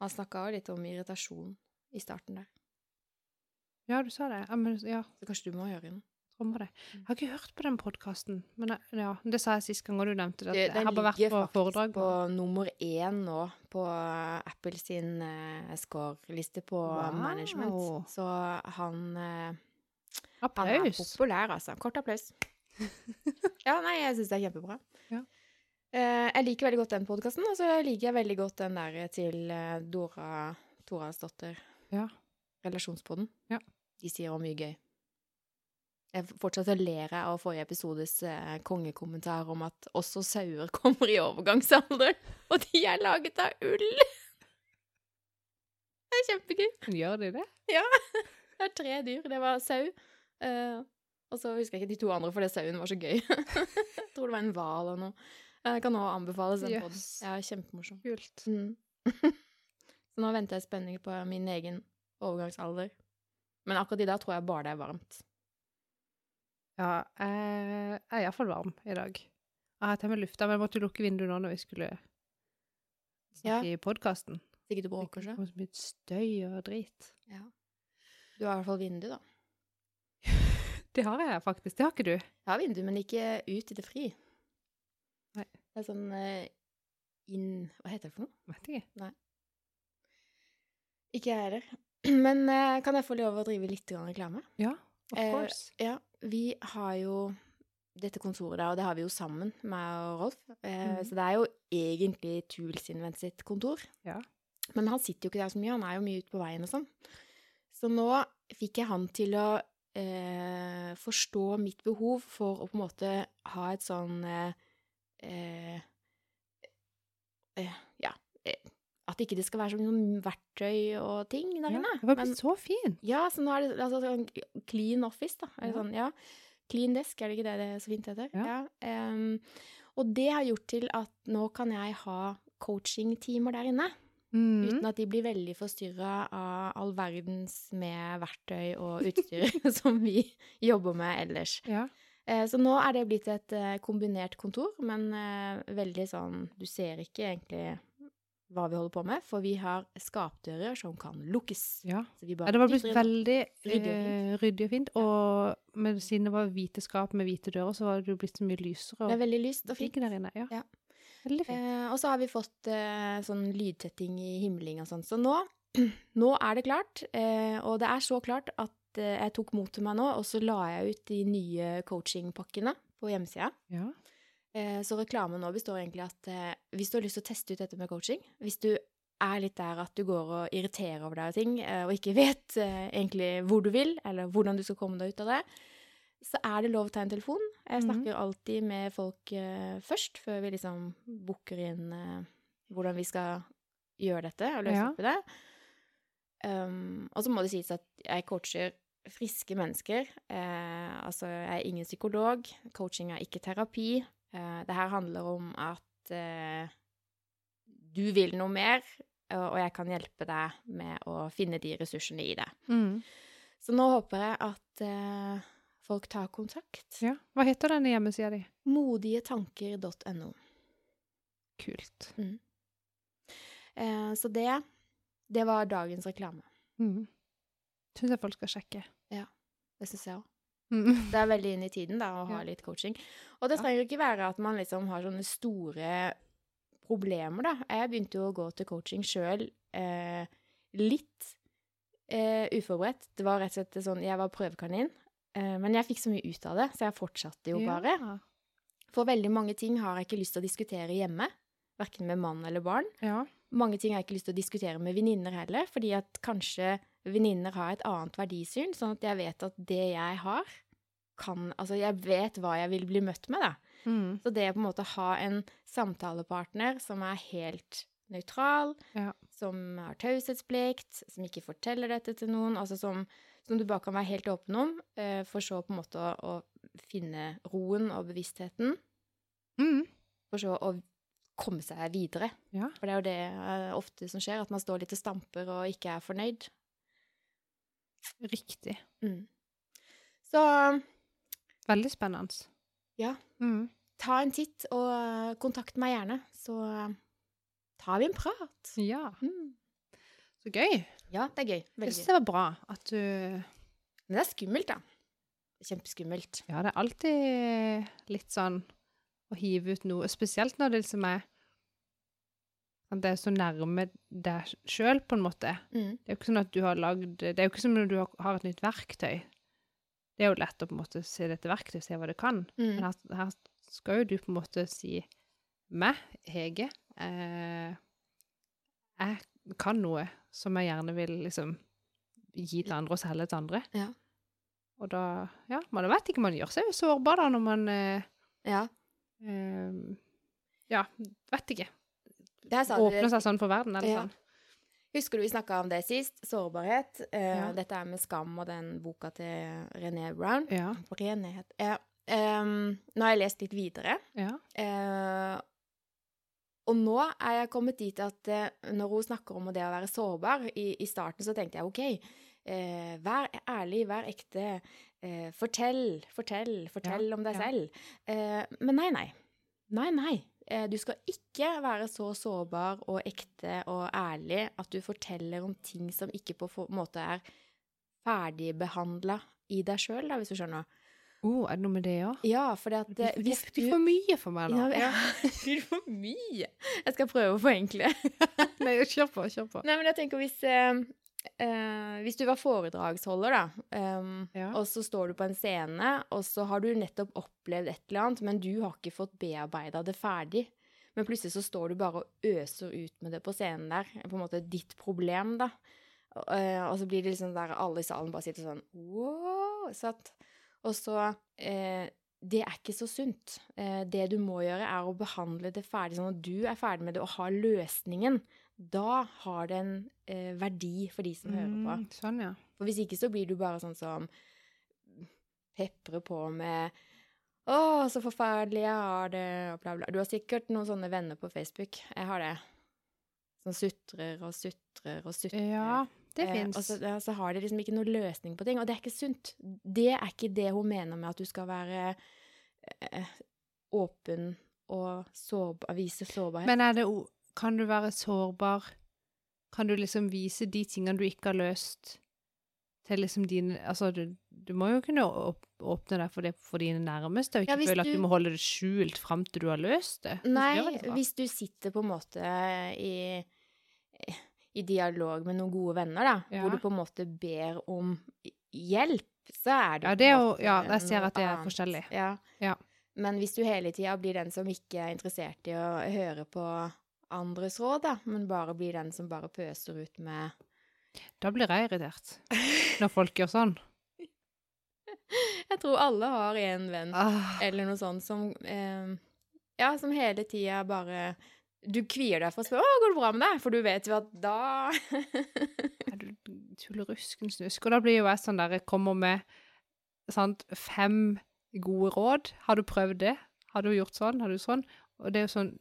B: Han snakka jo litt om irritasjon i starten der.
A: Ja, du sa det. Ja, men, ja,
B: Så kanskje du må gjøre den.
A: Jeg har ikke hørt på den podkasten, men ja, det sa jeg sist gang, og du nevnte det.
B: Det-
A: Jeg
B: Den
A: har bare vært
B: ligger
A: på
B: faktisk
A: foredrag.
B: på nummer én nå på Apple sin uh, score-liste på
A: Wow.
B: management. Så han, eh, han er populær, altså. Kort applaus. ja, nei, jeg syns det er kjempebra.
A: Ja.
B: Eh, jeg liker veldig godt den podkasten, og så liker jeg veldig godt den der til eh, Dora Toralsdotter.
A: Ja.
B: Relasjonspodden.
A: Ja.
B: De sier også mye gøy. Jeg fortsatt å ler jeg av forrige episodes eh, kongekommentar om at også sauer kommer i overgangsalderen, og de er laget av ull! Det er kjempegøy.
A: Gjør de det? Ja.
B: Det er tre dyr. Det var sau. eh, og så husker jeg ikke de to andre, fordi sauen var så gøy. jeg tror det var en hval og noe. Jeg kan også anbefales den
A: Yes.
B: podden. Ja, kjempemorsom.
A: Kult.
B: Mm. Så nå venter jeg i spenning på min egen overgangsalder. Men akkurat i dag tror jeg bare det er varmt.
A: Ja, jeg er iallfall varm i dag. Jeg har til med lufta, men jeg måtte lukke vinduet nå når vi skulle snakke i podkasten.
B: Sikkert du
A: Det
B: bråker så.
A: kom så mye støy og drit.
B: Ja. Du har i hvert fall vindu, da.
A: Det har jeg faktisk. Det har ikke du.
B: Jeg har vindu, men ikke ut i det fri.
A: Nei.
B: Det er sånn eh, inn Hva heter det for noe?
A: Vet ikke.
B: Ikke jeg heller. Men eh, kan jeg få lov å drive litt grann reklame?
A: Ja, of
B: Eh,
A: course.
B: Ja, vi har jo dette kontoret der, og det har vi jo sammen, meg og Rolf. Eh,
A: Mhm.
B: Så det er jo egentlig Tools Invent sitt kontor.
A: Ja.
B: Men han sitter jo ikke der så mye, han er jo mye ute på veien og sånn. Så nå fikk jeg han til å eh, forstå mitt behov for å på en måte ha et sånn eh, eh, eh, Ja. Eh, at ikke det skal være sånn verktøy og ting der
A: Ja, det var
B: Men-
A: blitt så fint.
B: ja, så nå er det altså, sånn clean office, da. Er det
A: Ja.
B: sånn, ja. Clean desk, er det ikke det det er så fint heter?
A: Ja.
B: em, og det har gjort til at nå kan jeg ha coaching-timer der inne.
A: Mm.
B: Uten at de blir veldig forstyrra av all verdens med verktøy og utstyr som vi jobber med ellers.
A: Ja.
B: Eh, Så nå er det blitt et eh, kombinert kontor, men eh, veldig sånn Du ser ikke egentlig hva vi holder på med, for vi har skapdører som kan lukkes.
A: ja.
B: Så vi bare
A: Ja, det var blitt veldig
B: Ryddig og
A: fint. ryddig og fint. Og med, siden det var hvite skap med hvite dører, så var det jo blitt så mye lysere
B: Det er veldig lyst og fint
A: der inne. Ja.
B: Ja.
A: Veldig fint.
B: Eh, og så har vi fått eh, sånn lydtetting i himling og sånn. Så nå, nå er det klart. Eh, og det er så klart at eh, jeg tok mot til meg nå, og så la jeg ut de nye coachingpakkene på hjemmesida.
A: Ja.
B: Eh, så reklamen nå består egentlig at eh, hvis du har lyst til å teste ut dette med coaching, hvis du er litt der at du går og irriterer over deg og ting, og ikke vet egentlig hvor du vil, eller hvordan du skal komme deg ut av det, så er det lov å ta en telefon. Jeg
A: Mhm.
B: snakker alltid med folk først, før vi liksom booker inn hvordan vi skal gjøre dette og løse opp i det. Um, og så må det sies at jeg coacher friske mennesker. Eh, altså, jeg er ingen psykolog. Coaching er ikke terapi. Eh, det her handler om at eh, du vil noe mer, og og jeg kan hjelpe deg med å finne de ressursene i det.
A: Mm.
B: Så nå håper jeg at eh, folk tar kontakt.
A: ja. Hva heter denne hjemmesida di?
B: Modietanker.no.
A: Kult.
B: Eh, så det, det var dagens reklame.
A: Mm. Syns jeg folk skal sjekke.
B: Det syns jeg òg.
A: Mm.
B: Det er veldig inn i tiden da, å ha litt coaching. Og det trenger ikke være at man liksom har sånne store problemer, da. Jeg begynte jo å gå til coaching sjøl eh, litt eh, uforberedt. Det var rett og slett sånn Jeg var prøvekanin, eh, men jeg fikk så mye ut av det, så jeg fortsatte jo bare.
A: Ja.
B: For veldig mange ting har jeg ikke lyst til å diskutere hjemme. Verken med mann eller barn.
A: ja.
B: Mange ting har jeg ikke lyst til å diskutere med venninner heller, fordi at kanskje venninner har et annet verdisyn, sånn at jeg vet at det jeg har, kan Altså, jeg vet hva jeg vil bli møtt med, da.
A: Mm.
B: Så det å på en måte ha en samtalepartner som er helt nøytral,
A: Ja.
B: som har taushetsplikt, som ikke forteller dette til noen, altså som, som du bare kan være helt åpen om, uh, for så på en måte å, å finne roen og bevisstheten,
A: Mm.
B: for så å komme seg videre.
A: Ja.
B: For det er jo det uh, ofte som skjer, at man står litt og stamper og ikke er fornøyd.
A: Riktig.
B: Mm. Så
A: Veldig spennende.
B: Ja.
A: Mm.
B: ta en titt, og eh, kontakt meg gjerne, så eh, tar vi en prat.
A: Ja.
B: Mm.
A: Så gøy.
B: Ja, det er gøy.
A: Jeg
B: Veldig
A: syns det var bra at du
B: Men det er skummelt, da. Kjempeskummelt.
A: Ja, det er alltid litt sånn å hive ut noe, spesielt når det liksom er det er så nærme deg sjøl, på en måte.
B: Mm.
A: Det er jo ikke sånn at du har lagd Det er jo ikke som når du har, har et nytt verktøy. Det er jo lett å på en måte se dette verktøyet, se hva det kan.
B: Mm.
A: Men her, her skal jo du på en måte si meg, Hege, eh, jeg kan noe som jeg gjerne vil liksom gi til andre og selge til andre.
B: Ja.
A: Og da, ja, man vet ikke, man gjør seg jo sårbar da når man eh,
B: Ja.
A: eh, Ja, vet ikke. Åpner seg sånn for verden, eller
B: Ja.
A: sånn.
B: Husker du vi snakka om det sist? Sårbarhet. Uh,
A: Ja.
B: Dette er med skam og den boka til René Brown.
A: Ja.
B: René het ja. Um, nå har jeg lest litt videre,
A: Ja.
B: Uh, Og nå er jeg kommet dit at uh, når hun snakker om det å være sårbar, i, i starten så tenkte jeg OK, uh, vær ærlig, vær ekte. Fortell, fortell, fortell om deg
A: ja.
B: selv. Men nei, nei. Nei, nei. Eh, du skal ikke være så sårbar og ekte og ærlig at du forteller om ting som ikke på en måte er ferdigbehandla i deg sjøl, hvis du skjønner.
A: Oh, er det noe med det òg?
B: Ja, for det at
A: Det
B: eh, hvis
A: du for mye for meg nå.
B: ja, det blir for mye. Jeg skal prøve å forenkle.
A: Nei, kjør på, kjør på.
B: Nei, men jeg tenker hvis eh, Hvis du var foredragsholder, da, um,
A: Ja.
B: og så står du på en scene, og så har du nettopp opplevd et eller annet, men du har ikke fått bearbeida det ferdig. Men plutselig så står du bare og øser ut med det på scenen der. På en måte ditt problem, da. Eh, og så blir det liksom der alle i salen bare sitter sånn wow, sant? Og så eh, Det er ikke så sunt. Eh, det du må gjøre, er å behandle det ferdig, sånn at du er ferdig med det og har løsningen. Da har det en eh, verdi for de som hører på.
A: Mm, sånn, ja.
B: For hvis ikke så blir du bare sånn som peprer på med 'Å, så forferdelig jeg har det', og bla, bla. Du har sikkert noen sånne venner på Facebook. Jeg har det. Som sutrer og sutrer og sutrer.
A: Ja, det
B: Eh, og så, ja, så har de liksom ikke noen løsning på ting, og det er ikke sunt. Det er ikke det hun mener med at du skal være eh, åpen og sårbar, vise sårbarhet.
A: Men er det Kan du være sårbar? Kan du liksom vise de tingene du ikke har løst, til liksom dine Altså, du, du må jo kunne åpne deg for det for dine nærmeste, og ikke
B: Ja,
A: føle at
B: du-
A: du må holde det skjult fram til du har løst det.
B: Nei,
A: det
B: hvis du sitter på en måte i, i dialog med noen gode venner, da,
A: Ja.
B: hvor du på en måte ber om hjelp, så er det
A: Ja, det er jo Ja, jeg ser at det er forskjellig.
B: Ja.
A: Ja.
B: Men hvis du hele tida blir den som ikke er interessert i å høre på andres råd, da, men bare blir den som bare pøser ut med
A: Da blir jeg irritert. Når folk gjør sånn.
B: Jeg tror alle har en venn
A: Ah,
B: eller noe sånt som eh, Ja, som hele tida bare Du kvier deg for å spørre 'Å, går det bra med deg?' For du vet jo at da
A: er du tullerusken snusk? Og da blir jo jeg sånn der Jeg kommer med sant, fem gode råd. Har du prøvd det? Har du gjort sånn? Har du sånn? Og det er jo sånn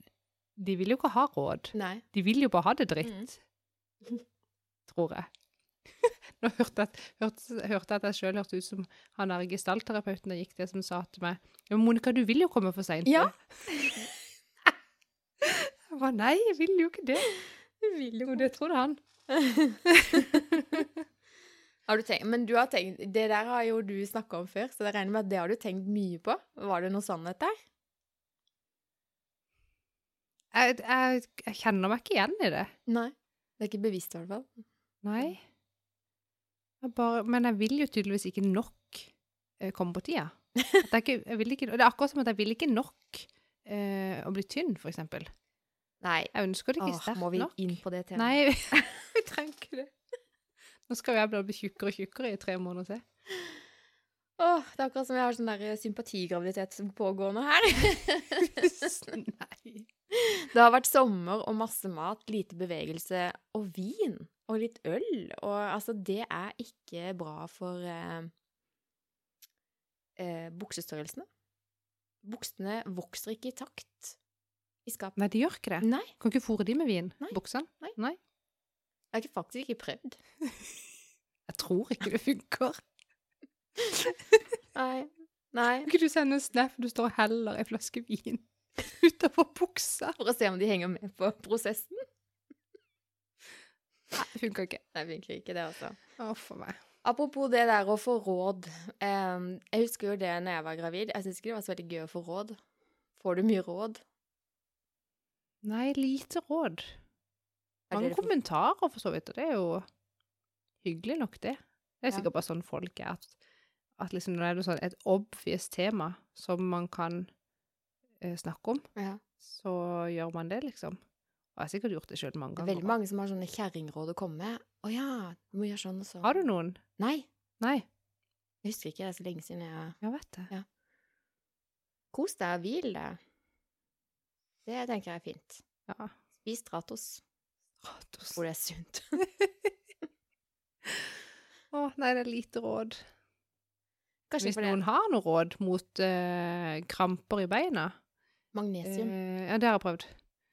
A: De vil jo ikke ha råd.
B: Nei.
A: De vil jo bare ha det dritt. Tror jeg. Nå hørte jeg, hørte, hørte at jeg sjøl hørte ut som han der gestaltterapeuten jeg gikk til, som sa til meg men Monica, du vil jo komme for seint.
B: Ja.
A: Jeg bare Nei, jeg vil jo ikke det.
B: Du vil
A: Jo, det trodde han.
B: Har du tenkt, men du har tenkt, det der har jo du snakka om før, så jeg regner med at det har du tenkt mye på. Var det noe sannhet der?
A: Jeg, jeg, jeg kjenner meg ikke igjen i det.
B: Nei. Det er ikke bevisst, i hvert fall.
A: Nei. Jeg bare, men jeg vil jo tydeligvis ikke nok eh, komme på tida. Ikke, ikke, det er akkurat som at jeg vil ikke nok eh, å bli tynn, for eksempel.
B: Nei.
A: Jeg ønsker det ikke
B: Åh,
A: sterkt
B: må vi
A: nok.
B: inn på det temaet?
A: Nei, vi trenger ikke det. Nå skal jeg bli tjukkere og tjukkere i tre måneder til.
B: Åh, det er akkurat som jeg har sånn der sympatigraviditet som pågår nå her.
A: Nei.
B: Det har vært sommer og masse mat, lite bevegelse og vin. Og litt øl. Og altså, det er ikke bra for eh, eh, buksestørrelsene. Buksene vokser ikke i takt i skapet.
A: Nei, de gjør ikke det.
B: Nei,
A: Kan ikke fôre de med vin?
B: Nei.
A: Buksene?
B: Nei.
A: Nei.
B: jeg har faktisk ikke prøvd.
A: Jeg tror ikke det funker.
B: Nei. Nei.
A: Kan ikke du sende en snap du står og heller en flaske vin utover buksa?
B: For å se om de henger med på prosessen.
A: Nei, funka ikke.
B: Nei, funker ikke det, altså.
A: Meg.
B: Apropos det der å få råd. em, jeg husker jo det når jeg var gravid. Jeg syns ikke det var så veldig gøy å få råd. Får du mye råd?
A: Nei, lite råd. Mange
B: det
A: kommentarer, for så vidt, og det er jo hyggelig nok, det. Det er
B: Ja.
A: sikkert bare sånn folk er, at, at liksom når det er sånn et obvious tema som man kan eh, snakke om,
B: Ja.
A: så gjør man det, liksom. Og jeg har sikkert gjort det sjøl mange
B: Det er
A: ganger.
B: veldig mange som har sånne kjerringråd å komme med. Å ja, du må gjøre sånn og sånn.
A: Har du noen?
B: Nei,
A: Nei,
B: jeg husker ikke. Det er så lenge siden jeg
A: Ja, vet det.
B: Kos deg, hvil deg. Det tenker jeg er fint.
A: Ja.
B: Spis Stratos,
A: Stratos.
B: hvor det er sunt.
A: Å, nei, det er lite råd.
B: Kanskje
A: Hvis noen har noe råd mot eh, kramper i beina
B: magnesium.
A: eh, Ja, det har jeg prøvd.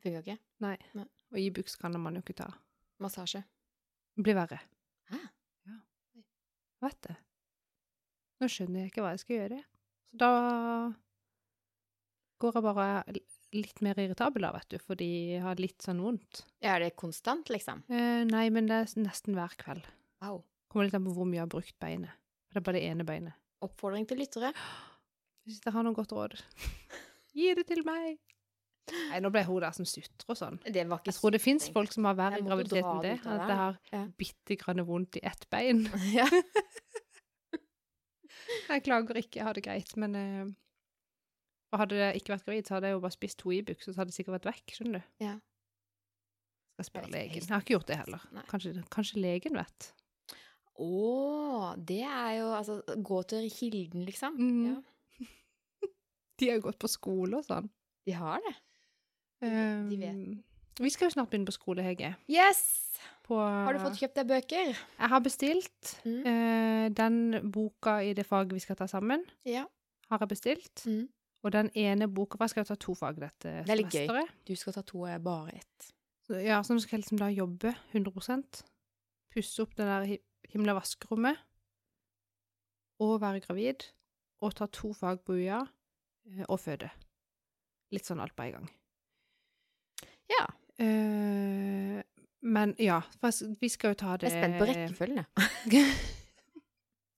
B: Funker ikke.
A: Nei.
B: Nei.
A: Og Ibux kan man jo ikke ta.
B: Massasje.
A: Blir verre.
B: Hæ?
A: Ja. Vet det. Nå skjønner jeg ikke hva jeg skal gjøre. Så da går jeg bare litt mer irritabel da, vet du, fordi jeg har litt sånn vondt.
B: Ja, er det konstant, liksom?
A: Eh, nei, men det er nesten hver kveld.
B: Wow.
A: Kommer litt an på hvor mye jeg har brukt beinet. For det er bare det ene beinet.
B: Oppfordring til lyttere.
A: Hvis dere har noe godt råd, gi det til meg! Nei, nå ble hun der som sutrer og sånn.
B: Det var ikke
A: Jeg tror det fins folk som har verre graviditet enn det. At det har
B: Ja.
A: bitte grann vondt i ett bein.
B: Ja.
A: Jeg klager ikke, jeg har det greit, men uh, og Hadde jeg ikke vært gravid, så hadde jeg jo bare spist to Ibux, og så hadde det sikkert vært vekk. skjønner du?
B: Ja.
A: Skal spørre legen. Jeg har ikke gjort det heller. Kanskje, kanskje legen vet.
B: Å, det er jo altså Gå til kilden, liksom.
A: Mm.
B: Ja,
A: De har jo gått på skole og sånn.
B: de har det. De vet.
A: Um, Vi skal jo snart begynne på skole, Hege.
B: Yes!
A: På,
B: Har du fått kjøpt deg bøker?
A: Jeg har bestilt
B: Mm.
A: uh, den boka i det faget vi skal ta sammen.
B: Ja.
A: Har jeg bestilt.
B: Mm.
A: Og den ene boka For jeg skal jo ta to fag dette
B: Det er litt gøy.
A: semesteret.
B: Du skal ta to, jeg bare ett.
A: Så, ja, så nå skal jeg liksom da jobbe 100 Pusse opp det der hi- himla vaskerommet. Og være gravid. Og ta to fag på UiA. Eh, Og føde. Litt sånn alt på en gang.
B: Ja.
A: Uh, men ja, jeg vi skal jo ta det
B: Jeg er spent på rekkefølgen.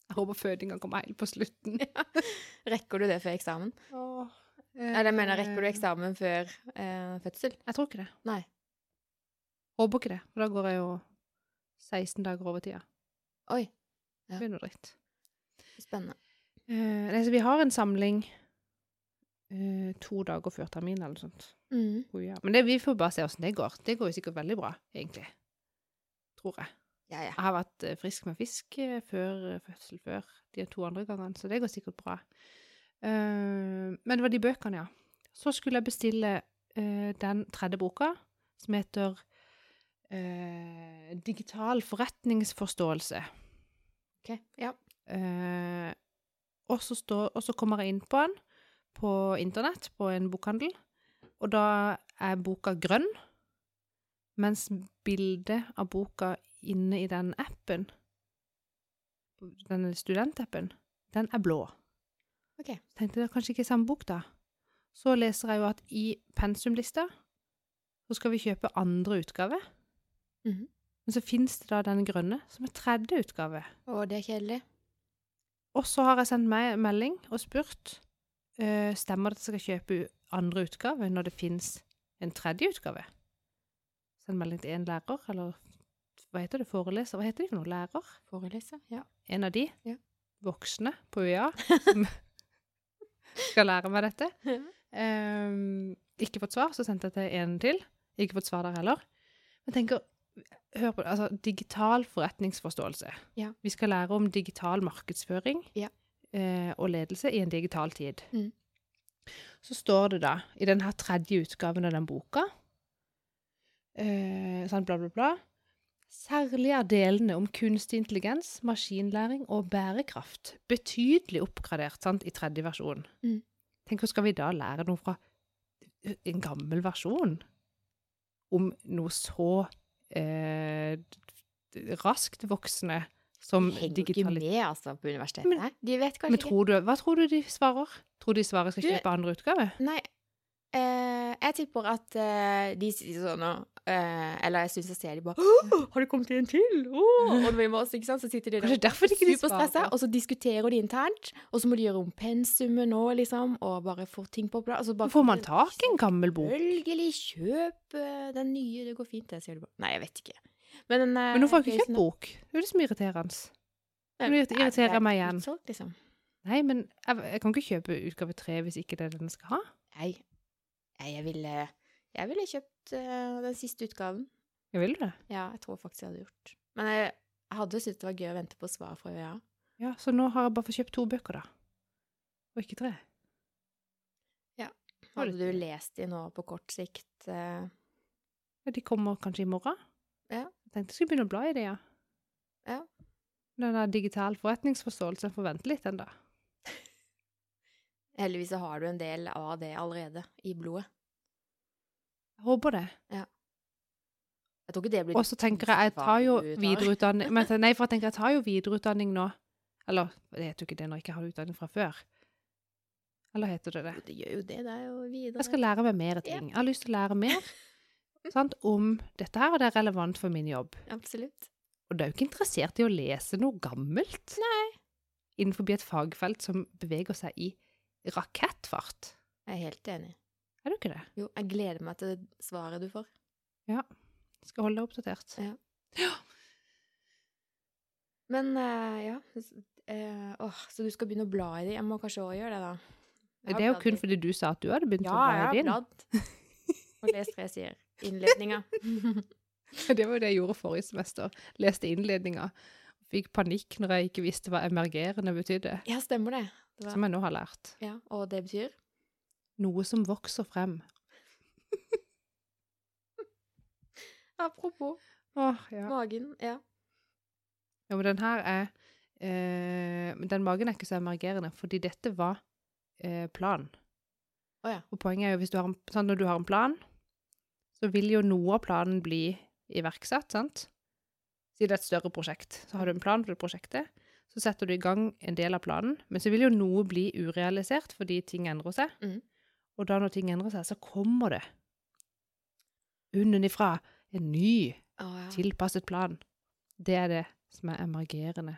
A: Jeg håper fødinga kommer helt på slutten.
B: Rekker du det før eksamen?
A: Åh,
B: Eller jeg mener, rekker du
A: eh,
B: eksamen før uh, fødsel?
A: Jeg tror ikke det.
B: Nei.
A: Håper ikke det, for da går jeg jo 16 dager over tida.
B: Oi,
A: Det blir noe dritt.
B: spennende.
A: Uh, nei, så vi har en samling eh, to dager før termin eller noe sånt.
B: Mm.
A: Oh, ja. Men det, vi får bare se åssen det går. Det går jo sikkert veldig bra, egentlig. Tror jeg.
B: Ja, ja.
A: Jeg har vært eh, frisk med fisk eh, før eh, fødsel før de to andre gangene, så det går sikkert bra. Uh, men det var de bøkene, ja. Så skulle jeg bestille uh, den tredje boka, som heter uh, Digital forretningsforståelse.
B: Ok, ja.
A: Og, så står, og så kommer jeg inn på den på internett, på en bokhandel. Og da er boka grønn, mens bildet av boka inne i den appen, den studentappen, den er blå.
B: Ok.
A: Tenkte det er kanskje ikke samme bok, da. Så leser jeg jo at i pensumlista så skal vi kjøpe andre utgave.
B: Mhm.
A: Men så finnes det da den grønne, som er tredje utgave.
B: Å, det er kjedelig.
A: Og så har jeg sendt meg melding og spurt stemmer det at jeg skal kjøpe andre utgave når det fins en tredje utgave. Send melding til en lærer, eller hva heter det, foreleser? Hva heter de for noe? Lærer?
B: Foreleser? Ja.
A: En av de
B: Ja.
A: voksne på UiA som skal lære meg dette. Um, ikke fått svar, så sendte jeg til en til. Ikke fått svar der heller. Men tenker, hør på det, altså digital forretningsforståelse.
B: Ja.
A: Vi skal lære om digital markedsføring
B: Ja.
A: Eh, og ledelse i en digital tid.
B: Mm.
A: Så står det da, i denne tredje utgaven av den boka, eh, sånn bla, bla, bla, Særlig er delene om kunstig intelligens, maskinlæring og bærekraft betydelig oppgradert sant, i tredje versjon.
B: Mm.
A: Tenk, skal vi da lære noe fra en gammel versjon? Om noe så eh, raskt voksende som
B: De henger ikke med, altså, på universitetet.
A: Men-
B: de vet kanskje
A: Men tror du, hva tror du de svarer? Tror de svarer skal kjøpe andre utgave?
B: Nei. Eh, jeg tipper at eh, de sier sånn nå eh, Eller jeg syns jeg ser de bare 'Har det kommet en til?' Åh!» Og vi må også, ikke sant? Så sitter de der
A: de
B: superstressa, og så diskuterer de internt. Og så må de gjøre om pensumet nå, liksom, og bare få ting på plass. Altså,
A: Får man tak i en gammel bok?
B: Selvfølgelig, kjøp eh, den nye, det går fint, det, sier de bare. Nei, jeg vet ikke. Men, den, eh,
A: Men nå får jeg ikke kjøpt bok. Det er det som er irriterende.
B: Det
A: Nå irriterer
B: er
A: meg igjen.
B: utsolgt, liksom.
A: Nei, men jeg, jeg kan ikke kjøpe utgave tre hvis ikke det er det den skal ha.
B: Nei, Nei, jeg ville, jeg ville kjøpt uh, den siste utgaven.
A: Jeg ville det.
B: Ja, jeg tror faktisk jeg hadde gjort. Men jeg hadde syntes det var gøy å vente på svar fra ØA.
A: Ja, så nå har jeg bare fått kjøpt to bøker, da. Og ikke tre. Ja.
B: Hadde du lest de nå på kort sikt? Uh...
A: Ja, de kommer kanskje i morgen.
B: Ja.
A: Tenkte jeg skulle begynne å bla i det, ja.
B: Ja.
A: Den der digital forretningsforståelse forventer vente litt ennå.
B: Heldigvis så har du en del av det allerede i blodet.
A: Jeg håper det.
B: Jeg tror ikke det blir
A: Og så tenker jeg, jeg tar jo videreutdanning men, Nei, for jeg tenker jeg tar jo videreutdanning nå. Eller det heter jo ikke det når jeg ikke har utdanning fra før. Eller heter det det?
B: Det gjør jo det. Det er jo videre.
A: Jeg skal lære meg mer ting. Jeg har lyst til å lære mer sant, om dette her, og det er relevant for min jobb.
B: Absolutt.
A: Og du er jo ikke interessert i å lese noe gammelt.
B: Nei.
A: Innenfor et fagfelt som beveger seg i rakettfart.
B: Jeg er helt enig.
A: Er du ikke det?
B: Jo, jeg gleder meg til svaret du får.
A: Ja, Skal holde deg oppdatert.
B: Ja. Men uh, ja uh, oh, Så du skal begynne å bla i det? Jeg må kanskje òg gjøre det, da.
A: Det er jo kun fordi du sa at du hadde begynt
B: Ja,
A: å
B: jeg
A: bla
B: har
A: i din.
B: bladd. Og lest tre sider. Innledninga.
A: Det var jo det jeg gjorde forrige semester. Leste innledninga. Fikk panikk når jeg ikke visste hva emergerende betydde.
B: ja, stemmer det. det var,
A: Som jeg nå har lært.
B: ja, og det betyr?
A: Noe som vokser frem.
B: Apropos
A: Åh, ja.
B: magen. Ja.
A: ja. Men den her er eh, Den magen er ikke så emergerende, fordi dette var eh, plan.
B: Oh, ja.
A: Og poenget er jo hvis du har en, sånn, når du har en plan, så vil jo noe av planen bli iverksatt, sant? Si det er et større prosjekt, så har du en plan for det prosjektet. Så setter du i gang en del av planen, men så vil jo noe bli urealisert fordi ting endrer seg.
B: Mm.
A: Og da når ting endrer seg, så kommer det unnenifra en ny,
B: oh, ja.
A: tilpasset plan. Det er det som er emergerende.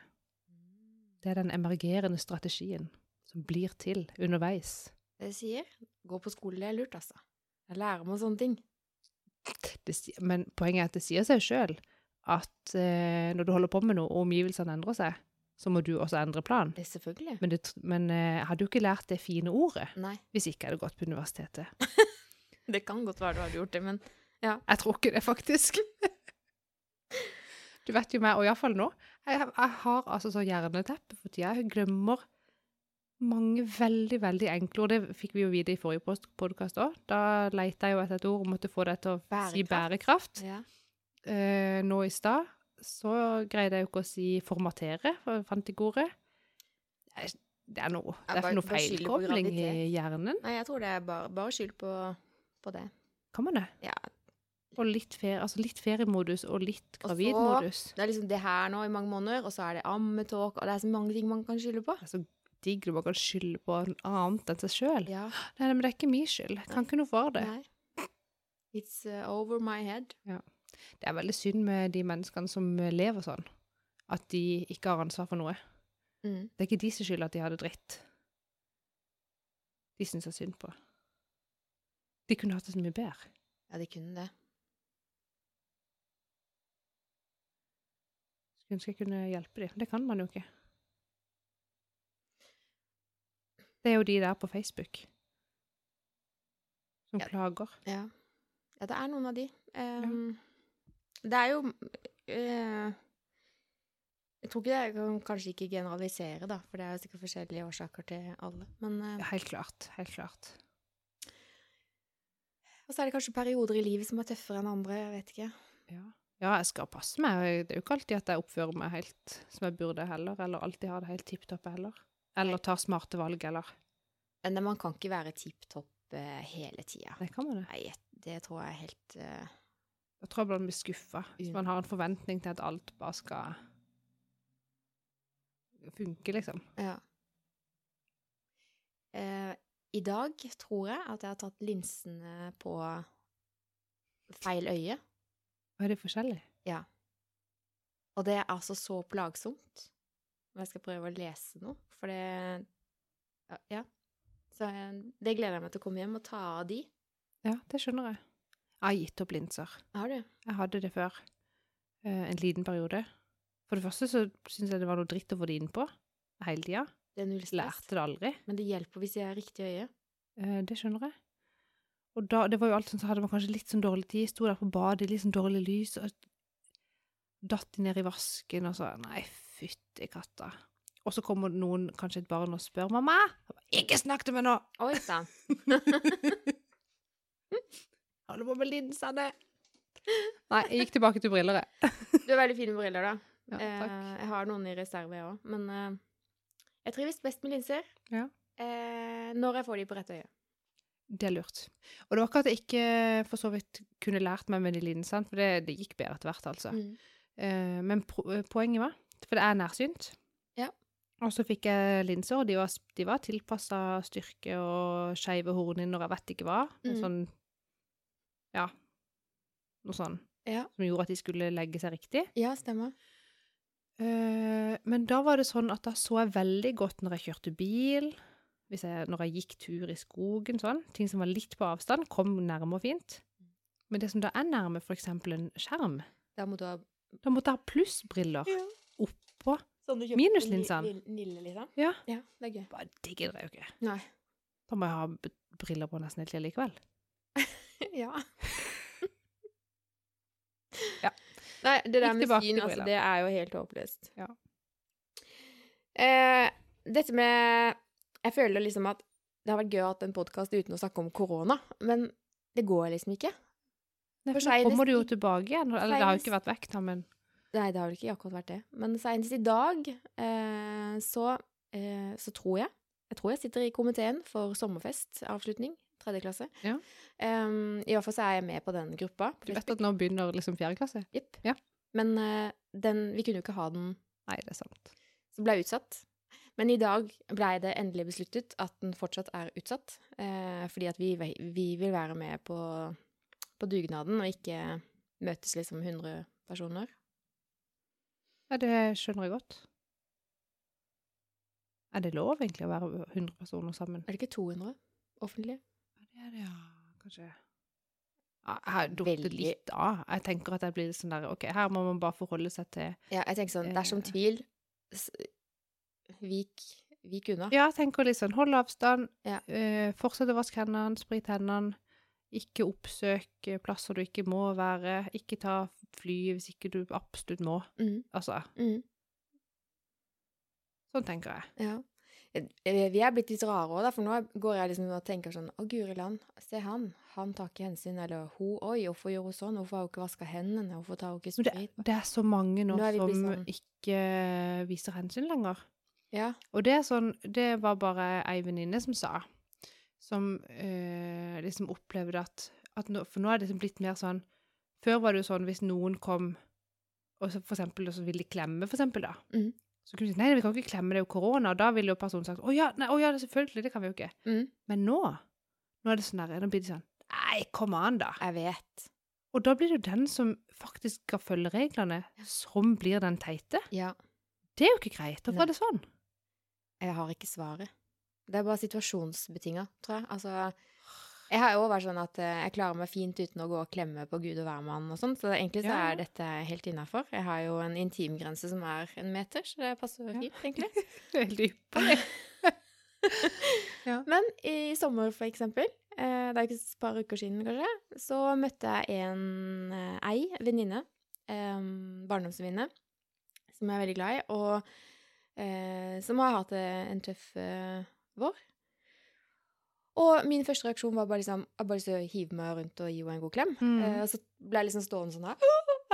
A: Det er den emergerende strategien som blir til underveis.
B: Det sier, gå på skole, det er lurt, altså. Jeg lærer meg sånne ting.
A: Det, men poenget er at det sier seg sjøl at eh, når du holder på med noe, og omgivelsene endrer seg, så må du også endre plan.
B: Det selvfølgelig.
A: Men, det, men eh, hadde du ikke lært det fine ordet
B: Nei,
A: hvis ikke jeg hadde gått på universitetet.
B: det kan godt være du hadde gjort det, men
A: Jeg tror ikke det, faktisk. Du vet jo meg, og iallfall nå. Jeg, jeg har altså så hjerneteppe for tida. Jeg glemmer mange veldig, veldig enkle ord. Det fikk vi jo vite i forrige podkast òg. Da leita jeg jo etter et ord og måtte få det til å si
B: Bærekraft.
A: bærekraft.
B: ja.
A: eh, nå i stad, så greide jeg jo ikke å si formatere, for jeg fant ikke ordet. Det er, noe, det er
B: bare-
A: noe feilkobling i hjernen.
B: Nei, jeg tror det er bare, bare skyld på, på det.
A: Kan man det?
B: Ja.
A: Og litt, ferie, altså litt feriemodus og litt
B: Og så-
A: gravidmodus.
B: Det er liksom det her nå i mange måneder, og så er det ammetåk, og det er så mange ting man kan skylde på.
A: Det er så digg når man kan skylde på noe annet enn seg sjøl.
B: Ja.
A: Nei, men det er ikke min skyld. Jeg kan ikke noe for det.
B: Nei. It's uh, over my head.
A: Det er veldig synd med de menneskene som lever sånn. At de ikke har ansvar for noe.
B: Mm.
A: Det er ikke de som skylder at de hadde dritt. De syns jeg synd på. De kunne hatt det så mye bedre.
B: Ja, de kunne det.
A: Skulle ønske jeg kunne hjelpe dem. Det kan man jo ikke. Det er jo de der på Facebook som
B: Ja.
A: klager.
B: Ja. ja, det er noen av de. Um, Det er jo uh, Jeg tror ikke det, jeg kan kanskje ikke generalisere, da, for det er jo sikkert forskjellige årsaker til alle. Men uh,
A: Ja, helt klart. Helt klart.
B: Og så er det kanskje perioder i livet som er tøffere enn andre, jeg vet ikke.
A: Ja. ja, jeg skal passe meg. Det er jo ikke alltid at jeg oppfører meg helt som jeg burde heller, eller alltid har det helt tipp topp heller. Eller tar smarte valg, eller
B: Nei, man kan ikke være tipp topp uh, hele tida.
A: Det kan man det.
B: Nei, det tror jeg er helt uh,
A: Jeg tror man blir skuffa hvis man har en forventning til at alt bare skal funke, liksom.
B: Ja. Uh, I dag tror jeg at jeg har tatt linsene på feil øye.
A: Og er det forskjellig? Ja.
B: Og det er altså så plagsomt. Og jeg skal prøve å lese noe, for det ja. Så eh, det gleder jeg meg til å komme hjem og ta av de.
A: Ja, det skjønner jeg. Jeg har gitt opp linser.
B: Har du?
A: Jeg hadde det før. eh, en liten periode. For det første så syns jeg det var noe dritt å få det innpå hele tida.
B: Det er null stress.
A: Lærte det aldri.
B: Men det hjelper hvis jeg har riktig øye.
A: Eh, det skjønner jeg. Og da, det var jo alt sånn, så hadde man kanskje litt sånn dårlig tid, sto der på badet, litt sånn dårlig lys, og datt de ned i vasken, og så Nei, fytti katta. Og så kommer noen, kanskje et barn, og spør 'mamma'. Ikke snakk til meg nå!
B: Oi sann.
A: Holder på med linsene. Nei, jeg gikk tilbake til briller, jeg.
B: Du har veldig fine briller, da.
A: Ja.
B: Eh, jeg har noen i reserve, jeg òg. Men eh, jeg trives best med linser
A: Ja.
B: eh, når jeg får de på rett øye.
A: Det er lurt. Og det var ikke at jeg ikke for så vidt kunne lært meg med de linsene, for det, det gikk bedre etter hvert, altså.
B: Mm.
A: Eh, men eh, poenget var For det er nærsynt.
B: Ja.
A: Og så fikk jeg linser, og de var, de var tilpassa styrke og skeive hornhinner, jeg vet ikke hva.
B: Mm.
A: sånn Ja. Noe sånn
B: Ja.
A: som gjorde at de skulle legge seg riktig.
B: ja, stemmer.
A: Eh, men da var det sånn at da så jeg veldig godt når jeg kjørte bil, jeg, når jeg gikk tur i skogen, sånn. Ting som var litt på avstand, kom nærme og fint. Men det som da er nærme, eksempel en skjerm,
B: Da må du ha
A: da måtte jeg ha plussbriller
B: Ja.
A: Oppå.
B: Sånn du
A: Minuslinsene.
B: Nille, liksom?
A: Ja.
B: Ja, det er gøy.
A: Bare det gidder jo ikke.
B: Nei.
A: Da må jeg ha briller på nesten helt likevel.
B: ja.
A: Ja.
B: Nei, det der med syn, altså, det er jo helt håpløst.
A: Ja.
B: Eh, dette med Jeg føler liksom at det har vært gøy å ha en podkast uten å snakke om korona, men det går liksom ikke.
A: Nei,
B: For
A: for nå kommer du jo tilbake igjen. Eller det har jo ikke vært vekk, da, men
B: Nei, det har vel ikke akkurat vært det. Men senest i dag eh, så, eh, så tror jeg Jeg tror jeg sitter i komiteen for sommerfest-avslutning. Tredje klasse.
A: Ja.
B: Um, I hvert fall så er jeg med på den gruppa. på
A: du vet at nå begynner liksom fjerde klasse?
B: Jepp.
A: Ja.
B: Men eh, den, vi kunne jo ikke ha den
A: Nei, det er sant.
B: Så ble jeg utsatt. Men i dag blei det endelig besluttet at den fortsatt er utsatt. Eh, fordi at vi, vi vil være med på, på dugnaden og ikke møtes liksom 100 personer.
A: Ja, det skjønner jeg godt. Er det lov egentlig å være 100 personer sammen?
B: Er det ikke 200 offentlige?
A: Ja, det er det, ja. Kanskje. Ja, jeg har datt
B: Veldig-
A: litt av. Jeg tenker at jeg blir litt sånn der OK, her må man bare forholde seg til
B: Ja, jeg tenker sånn, dersom
A: Eh.
B: tvil, vik, vik unna.
A: Ja, tenker litt sånn hold avstand,
B: Ja.
A: eh, fortsett å vaske hendene, sprit hendene, ikke oppsøk eh, plasser du ikke må være, ikke ta fly hvis ikke du absolutt må.
B: Mm,
A: Altså,
B: mm,
A: sånn tenker jeg.
B: ja. Vi er blitt litt rare òg, for nå går jeg liksom og tenker sånn Å, guri land, se han. Han tar ikke hensyn. Eller hun, oi, hvorfor gjør hun sånn? Hvorfor har hun ikke vaska hendene? Hvorfor tar hun ikke
A: sprit? det, det er så mange nå,
B: Nå
A: som
B: sånn-
A: ikke viser hensyn lenger.
B: Ja.
A: Og det er sånn, det var bare ei venninne som sa, som øh, liksom opplevde at, at nå, For nå er det liksom blitt mer sånn Før var det jo sånn hvis noen kom og så for eksempel, så ville de klemme, for eksempel, da.
B: Mm.
A: Så kunne de si nei, vi kan ikke klemme, det er jo korona. Og da ville jo personen sagt å ja, nei, å ja, selvfølgelig, det kan vi jo ikke.
B: Mm,
A: Men nå, nå er det sånn der, nå blir det sånn Nei, kom an, da.
B: jeg vet.
A: Og da blir det jo den som faktisk skal følge reglene, som blir den teite.
B: Ja.
A: Det er jo ikke greit. Hvorfor er det sånn?
B: Jeg har ikke svaret. Det er bare situasjonsbetinga, tror jeg. Altså, jeg har jo vært sånn at eh, jeg klarer meg fint uten å gå og klemme på Gud og hvermann og sånn, så egentlig så
A: Ja.
B: er dette helt innafor. Jeg har jo en intimgrense som er en meter, så det passer
A: Ja.
B: fint, egentlig.
A: Veldig ypperlig.
B: Men i sommer, for eksempel, eh, det er ikke et par uker siden kanskje, så møtte jeg en eh, ei venninne, barndomsvenninne, som jeg er veldig glad i, og som har hatt en tøff vår. Og min første reaksjon var bare liksom, jeg bare lyst til å hive meg rundt og gi henne en god klem.
A: Mm.
B: Uh, og så ble jeg liksom stående sånn her,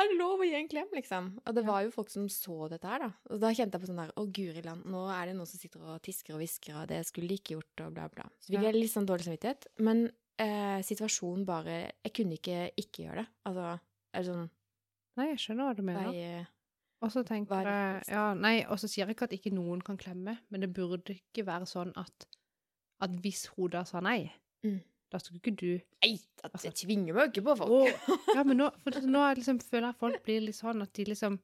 B: er det lov å gi en klem, liksom? Og det var jo folk som så dette her, da. Og da kjente jeg på sånn der, å guri land, nå er det noen som sitter og tisker og hvisker, og det skulle de ikke gjort, og bla bla. Så fikk jeg litt sånn dårlig samvittighet. Men uh, situasjonen bare, jeg kunne ikke ikke gjøre det. Altså, er det sånn,
A: Nei, jeg skjønner hva du mener.
B: eh,
A: Og så tenker
B: er
A: jeg ja, Nei, og så sier jeg ikke at ikke noen kan klemme, men det burde ikke være sånn at, at hvis hun da sa nei,
B: Mm.
A: da skulle ikke du
B: Nei, det,
A: Altså-
B: jeg tvinger meg jo ikke på folk.
A: Og, Ja, men nå, nå liksom, føler jeg folk blir litt sånn at de liksom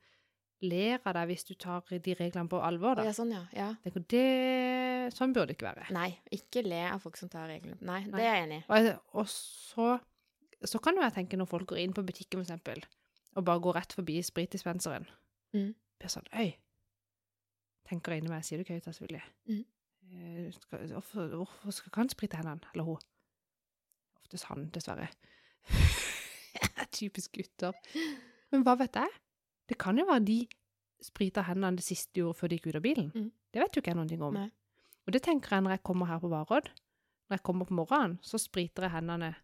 A: ler av deg hvis du tar de reglene på alvor, da.
B: Ja, sånn, ja. ja.
A: Tenker, det, sånn burde det ikke være.
B: Nei, ikke le av folk som tar reglene. Nei,
A: Nei.
B: det er jeg enig i.
A: Og, og så, så kan jo jeg tenke når folk går inn på butikken, for eksempel, og bare går rett forbi spritdispenseren.
B: Mm.
A: Blir sånn, øy, tenker inni meg, sier du ikke høyt, selvfølgelig.
B: Mm.
A: Eh, hvorfor, hvorfor skal han sprite hendene? Eller hun? Oftest han, dessverre. Typisk gutter. Men hva vet jeg? Det kan jo være de sprita hendene det siste de gjorde før de gikk ut av bilen.
B: Mm.
A: Det vet jo ikke jeg noen ting om.
B: Nei.
A: Og det tenker jeg når jeg kommer her på Varodd. Når jeg kommer på morgenen, så spriter jeg hendene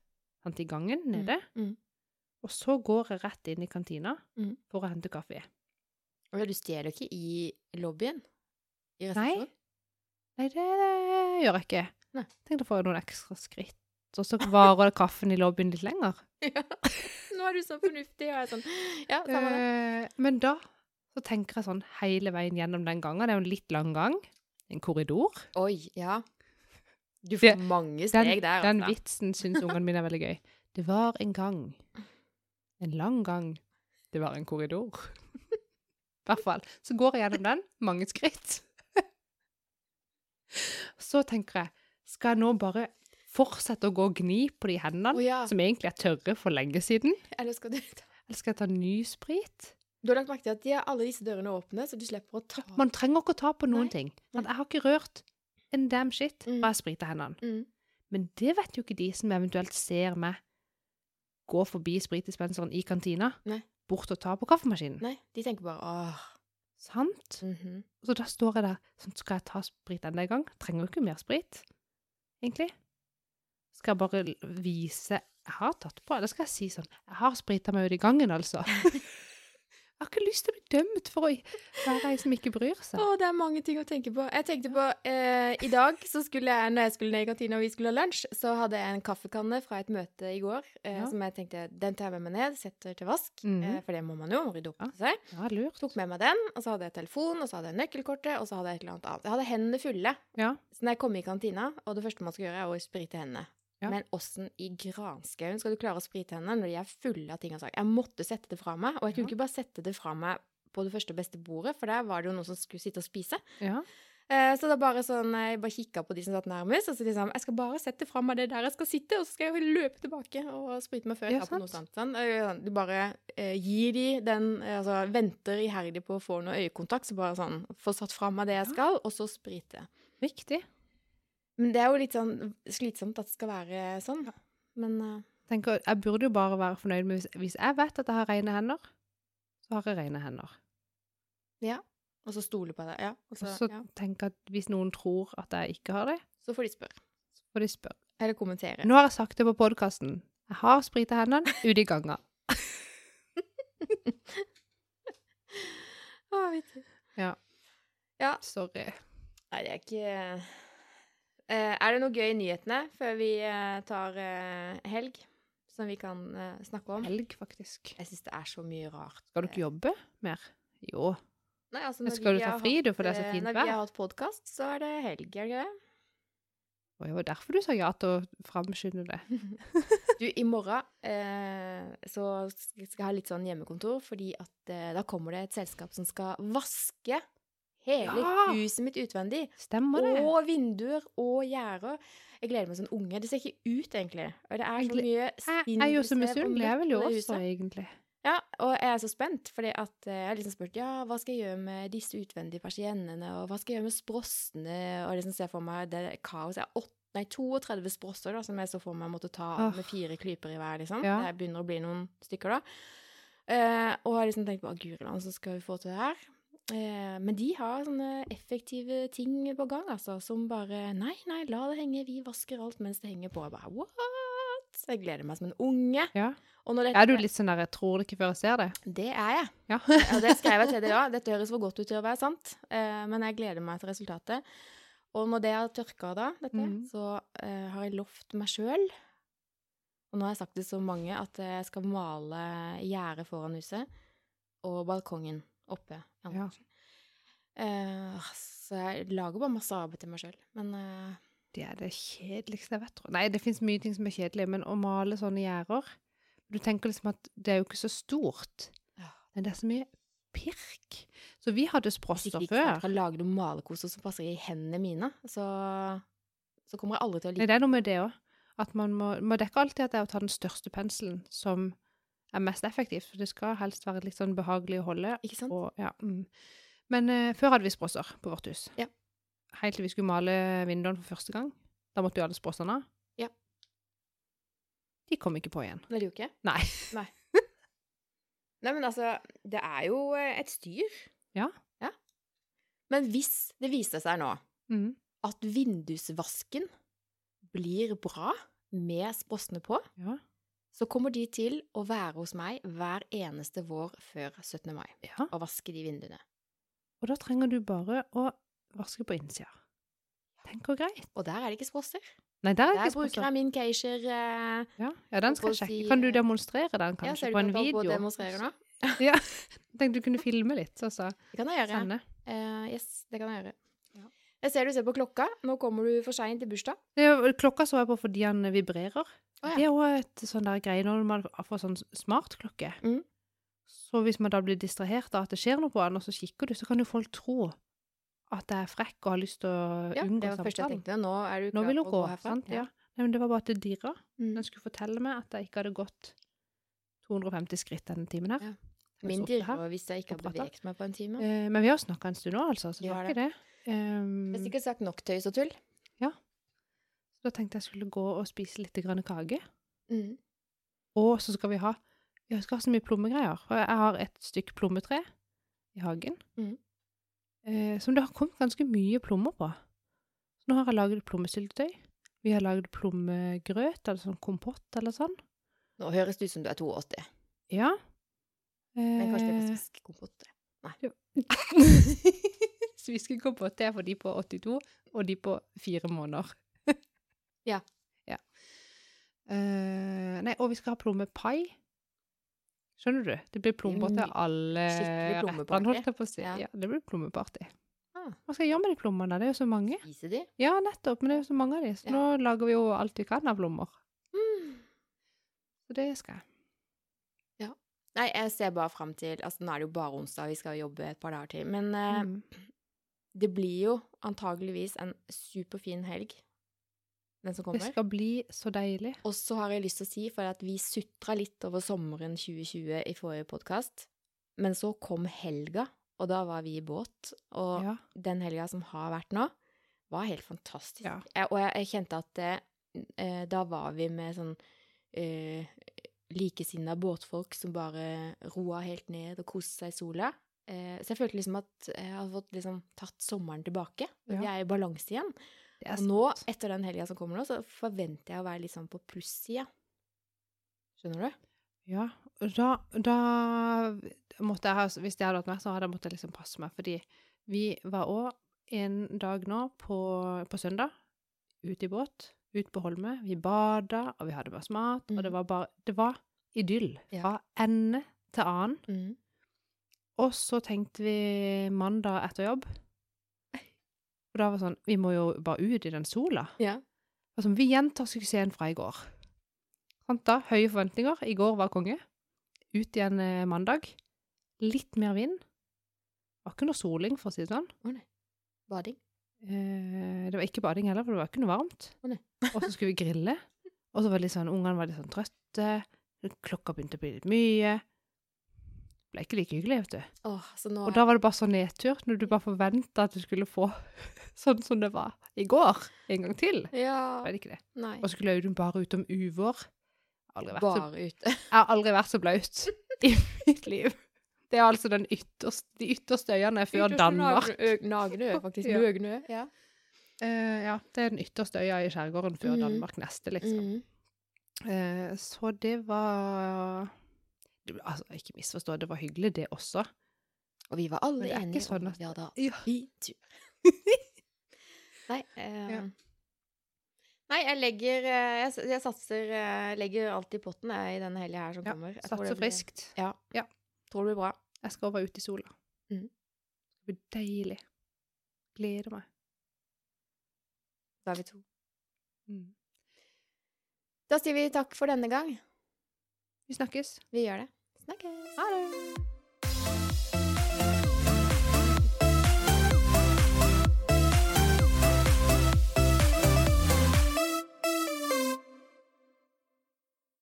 A: sant, i gangen nede.
B: Mm.
A: Og så går jeg rett inn i kantina
B: Mm.
A: for å hente kaffe.
B: Og du stjeler ikke i lobbyen? I
A: Nei. Nei, det gjør jeg ikke.
B: Nei.
A: Tenkte å få noen ekstra skritt og så varer kaffen i lobbyen litt lenger.
B: Ja. Nå er du så fornuftig, og jeg er sånn Ja, samme det.
A: Eh, men da så tenker jeg sånn hele veien gjennom den gangen. Det er jo en litt lang gang. En korridor.
B: Oi, ja. Du
A: Det-
B: får mange
A: Den,
B: steg der,
A: den
B: altså.
A: vitsen syns ungene mine er veldig gøy. Det var en gang. En lang gang. Det var en korridor. I hvert fall. Så går jeg gjennom den. Mange skritt. Så tenker jeg, skal jeg nå bare fortsette å gå og gni på de hendene,
B: oh, ja.
A: som egentlig er tørre for lenge siden?
B: Eller skal du
A: Eller skal jeg ta ny sprit?
B: Du har lagt merke til at de alle disse dørene åpne, så du slipper å ta
A: Man trenger ikke å ta på noen
B: Nei.
A: ting. At jeg har ikke rørt en damn shit
B: Mm.
A: fra jeg sprita hendene.
B: mm.
A: Men det vet jo ikke de som eventuelt ser meg gå forbi spritdispenseren i kantina,
B: Nei.
A: bort og ta på kaffemaskinen.
B: Nei, de tenker bare åh.
A: Sant?
B: mhm.
A: Så da står jeg der sånn, skal jeg ta sprit enda en gang? Trenger jo ikke mer sprit, egentlig. Skal jeg bare vise jeg har tatt på, eller skal jeg si sånn, jeg har sprita meg ut i gangen, altså. jeg har ikke lyst til å bli dømt for å være ei som ikke bryr seg.
B: Å, det er mange ting å tenke på. Jeg tenkte på eh, I dag, så skulle jeg, når jeg skulle ned i kantina og vi skulle ha lunsj, så hadde jeg en kaffekanne fra et møte i går eh,
A: Ja.
B: som jeg tenkte den tar jeg med meg ned, setter til vask.
A: mm.
B: eh, for det må man jo, rydde opp
A: Ja.
B: seg.
A: Ja, lurt.
B: Tok med meg den, og så hadde jeg telefon, og så hadde jeg nøkkelkortet, og så hadde jeg et eller annet annet. Jeg hadde hendene fulle.
A: Ja.
B: Så når jeg kom i kantina, og det første man skal gjøre, er å sprite hendene.
A: Ja.
B: Men åssen i granskauen skal du klare å sprite hendene når de er fulle av ting og saker? Jeg måtte sette det fra meg, og jeg kunne
A: Ja.
B: ikke bare sette det fra meg på det første og beste bordet, for der var det jo noen som skulle sitte og spise.
A: Ja.
B: Eh, så da bare sånn, jeg bare kikka på de som satt nærmest, og så liksom Jeg skal bare sette fra meg det der jeg skal sitte, og så skal jeg løpe tilbake og sprite meg før jeg
A: Ja,
B: tar på noe
A: sant.
B: Sånn. Eh, Du bare eh, gir de den eh, Altså venter iherdig på å få noe øyekontakt, så bare sånn Få satt fra meg det jeg skal, og så sprite.
A: Viktig.
B: Men det er jo litt sånn slitsomt at det skal være sånn. Men uh,
A: tenker, jeg burde jo bare være fornøyd med hvis, hvis jeg vet at jeg har rene hender, så har jeg rene hender. Ja.
B: Og så stole på det. Ja. Og så, ja.
A: tenker at hvis noen tror at jeg ikke har det,
B: så får de spørre.
A: så får de spørre.
B: Eller kommentere.
A: Nå har jeg sagt det på podkasten. Jeg har sprita hendene ute i ganga.
B: Å, vet du. Ja.
A: Sorry.
B: Nei, det er ikke eh, Er det noe gøy i nyhetene før vi eh, tar eh, helg, som vi kan eh, snakke om?
A: Helg, faktisk.
B: Jeg syns det er så mye rart.
A: Skal du ikke jobbe mer? Jo.
B: Nei, altså,
A: skal du ta fri, du, for det er så fint vær?
B: Når vi har hatt podkast, så er det helg, er det ikke det?
A: Det var derfor du sa ja til å framskynde det.
B: Du, i morgen eh, så skal jeg ha litt sånn hjemmekontor, fordi at eh, da kommer det et selskap som skal vaske hele
A: Ja!
B: huset mitt utvendig.
A: Stemmer det?
B: Og vinduer og gjerder. Jeg gleder meg som en unge. Det ser ikke ut, egentlig. Og det er så mye
A: Jeg er jo så misunnelig. Jeg vil jo også, egentlig.
B: Ja, og jeg er så spent, fordi at eh, jeg har liksom spurt ja, hva skal jeg gjøre med disse utvendige persiennene, og hva skal jeg gjøre med sprossene, og liksom ser for meg det kaos. Jeg har åtte, nei, 32 sprosser da, som jeg så for meg måtte ta
A: oh.
B: med fire klyper i hver, liksom.
A: Ja.
B: Det begynner å bli noen stykker da. Uh, og har liksom tenkt på, guriland, så skal vi få til det her. Eh, men de har sånne effektive ting på gang, altså, som bare, nei, nei, la det henge, vi vasker alt mens det henger på. Jeg bare, what? Jeg gleder meg som en unge.
A: Ja.
B: Dette,
A: Er du litt sånn der 'jeg tror det ikke før jeg ser det'?
B: Det er jeg.
A: Ja.
B: Og det skrev jeg til deg òg. Dette høres for godt ut til å være sant, eh, men jeg gleder meg til resultatet. Og når det har tørka da, dette,
A: mm.
B: så eh, har jeg lovt meg sjøl Og nå har jeg sagt det så mange at jeg skal male gjerdet foran huset og balkongen oppe.
A: Ja.
B: Eh, så jeg lager bare masse arbeid til meg sjøl. Men uh,
A: Det er det kjedeligste jeg vet. tror jeg. Nei, det fins mye ting som er kjedelig, men å male sånne gjerder Du tenker liksom at det er jo ikke så stort,
B: Ja.
A: men det er så mye pirk. Så vi hadde sprosser
B: før. Hvis ikke jeg
A: før.
B: kan lage noen malekoser som passer i hendene mine, så, så kommer jeg aldri til å like
A: det er noe med det òg. At man må, må Det er ikke alltid at det er å ta den største penselen som er mest effektivt. For det skal helst være litt sånn behagelig å holde.
B: Ikke sant?
A: Og, ja, mm. Men uh, før hadde vi sprosser på vårt hus.
B: Ja.
A: Helt til vi skulle male vinduene for første gang. Da måtte vi ha alle sprossene av.
B: Ja.
A: De kom ikke på igjen.
B: Nei, de jo ikke.
A: Nei.
B: Nei, men altså, det er jo eh, et styr.
A: Ja.
B: ja. Men hvis det viser seg nå
A: Mm.
B: at vindusvasken blir bra med sprossene på,
A: Ja.
B: Så kommer de til å være hos meg hver eneste vår før 17. mai
A: ja.
B: og vaske de vinduene.
A: Og da trenger du bare å vaske på innsida. Tenk og greit.
B: Og der er det ikke sprosser.
A: Nei, der er
B: Der
A: ikke
B: bruker jeg min Keisher eh,
A: Ja, ja, den skal jeg sjekke. Kan du
B: eh,
A: demonstrere den
B: Ja,
A: kanskje
B: ser du
A: på en
B: video? på demonstrere nå?
A: Ja. Tenkte du kunne filme litt, så sa
B: Det kan jeg gjøre. Eh, yes, det kan jeg gjøre.
A: Ja.
B: Jeg ser du ser på klokka. Nå kommer du for seint til bursdag.
A: Er Klokka så jeg på fordi den vibrerer.
B: Oh, ja.
A: Det er jo et sånn der greie når man får sånn smartklokke.
B: Mm.
A: Så hvis man da blir distrahert av at det skjer noe på den, og så kikker du, så kan jo folk tro at jeg er frekk og har lyst til å
B: Ja,
A: unngå
B: det var det første jeg tenkte. Nå er du
A: Nå
B: klar
A: vil hun
B: å
A: gå,
B: gå herfra.
A: sant? Ja. Nei, men det var bare at det dirra.
B: Mm.
A: Den skulle fortelle meg at jeg ikke hadde gått 250 skritt denne timen her.
B: Ja. Min dirrer hvis jeg ikke har beveget meg på en time.
A: Eh, men vi har snakka en stund nå, altså, så det var ikke det. Um,
B: Jeg har sikkert sagt nok tøys og tull.
A: ja da tenkte jeg skulle gå og spise litt grann kake.
B: Mm.
A: Og så skal vi ha Vi skal ha så mye plommegreier. For jeg har et stykk plommetre i hagen
B: mm.
A: eh, som det har kommet ganske mye plommer på. Så nå har jeg laget plommesyltetøy. Vi har laget plommegrøt, eller sånn kompott eller sånn.
B: Nå høres det ut som du er 82.
A: Ja.
B: Men kanskje det er
A: Eh,
B: skulle
A: gå det te for de på 82 og de på fire måneder.
B: Ja.
A: ja. Uh, nei, og vi skal ha plommepai. Skjønner du? Det blir plommer til alle rettene, holdt jeg på å si.
B: Ja.
A: Ja. det blir plommeparty.
B: Ah.
A: Hva skal jeg gjøre med de plommene? Det er jo så mange.
B: Spiser de?
A: Ja, nettopp, men det er jo så mange av de. Så
B: Ja.
A: nå lager vi jo alt vi kan av plommer.
B: Mm.
A: Så det skal jeg.
B: Nei, jeg ser bare fram til Altså, nå er det jo bare onsdag, vi skal jobbe et par dager til. Men eh,
A: Mm.
B: Det blir jo antageligvis en superfin helg, den som kommer.
A: Det skal bli så deilig.
B: Og så har jeg lyst til å si, for at vi sutra litt over sommeren 2020 i forrige podkast, men så kom helga, og da var vi i båt. Og
A: Ja.
B: den helga som har vært nå, var helt fantastisk.
A: Ja.
B: Jeg, og jeg, jeg kjente at det, eh, da var vi med sånn eh, likesinna båtfolk som bare roa helt ned og koste seg i sola. Eh, så jeg følte liksom at jeg hadde fått liksom tatt sommeren tilbake.
A: Ja.
B: Vi er i balanse igjen. Og nå, etter den helga som kommer nå, så forventer jeg å være litt sånn på plussida. Skjønner du?
A: Ja, da, da måtte jeg ha, hvis jeg hadde vært med, så hadde jeg måttet liksom passe meg, fordi vi var også en dag nå på, på søndag, ute i båt, ute på Holme, vi bada, og vi hadde med oss mat, og det
B: Mhm.
A: var bare, det var idyll,
B: Ja.
A: fra ende til annen.
B: Mm.
A: Og så tenkte vi mandag etter jobb, og da var det sånn, vi må jo bare ut i den sola.
B: Ja.
A: Altså, vi gjentar suksessen fra i går. Sant da? Høye forventninger. I går var konge. Ut igjen eh, mandag. Litt mer vind. Det Var ikke noe soling, for å si det sånn.
B: Å nei. Bading.
A: Eh, det var ikke bading heller, for det var ikke noe varmt.
B: Å nei.
A: og så skulle vi grille. Og så var det litt sånn, ungene var litt sånn trøtte. Klokka begynte å bli litt mye. Ble ikke like hyggelig, vet du.
B: Åh, så nå
A: Og da var det bare så nedtur, når du bare forventa at du skulle få sånn som det var i går, en gang til.
B: Ja.
A: Ble det ikke det.
B: Nei.
A: Og så skulle Audun bare ut om uvår. Aldri vært så,
B: Bare ute.
A: jeg har aldri vært så blaut i mitt liv. Det er altså den ytterste, de ytterste øyene før Danmark.
B: Nagnø, faktisk.
A: Ja.
B: Nøgne. Ja.
A: Uh, ja, det er den ytterste øya i skjærgården før
B: mm.
A: Danmark neste, liksom.
B: Mm.
A: Uh, så det var Altså, ikke misforstå, det var hyggelig, det også.
B: Og vi var alle enige
A: sånn at-
B: vi hadde hatt
A: Ja.
B: tur. Nei, eh,
A: Ja.
B: Nei, jeg legger eh, Jeg, jeg satser jeg Legger alt i potten jeg, i denne helga her som
A: Ja,
B: kommer. Jeg satser blir-
A: friskt.
B: Ja.
A: Ja.
B: Tror det blir bra.
A: Jeg skal over ut i sola.
B: Mm.
A: Det blir deilig. Gleder meg.
B: Da er vi to.
A: Mm.
B: Da sier vi takk for denne gang.
A: Vi snakkes.
B: Vi gjør det. Snakkes.
A: Ha det!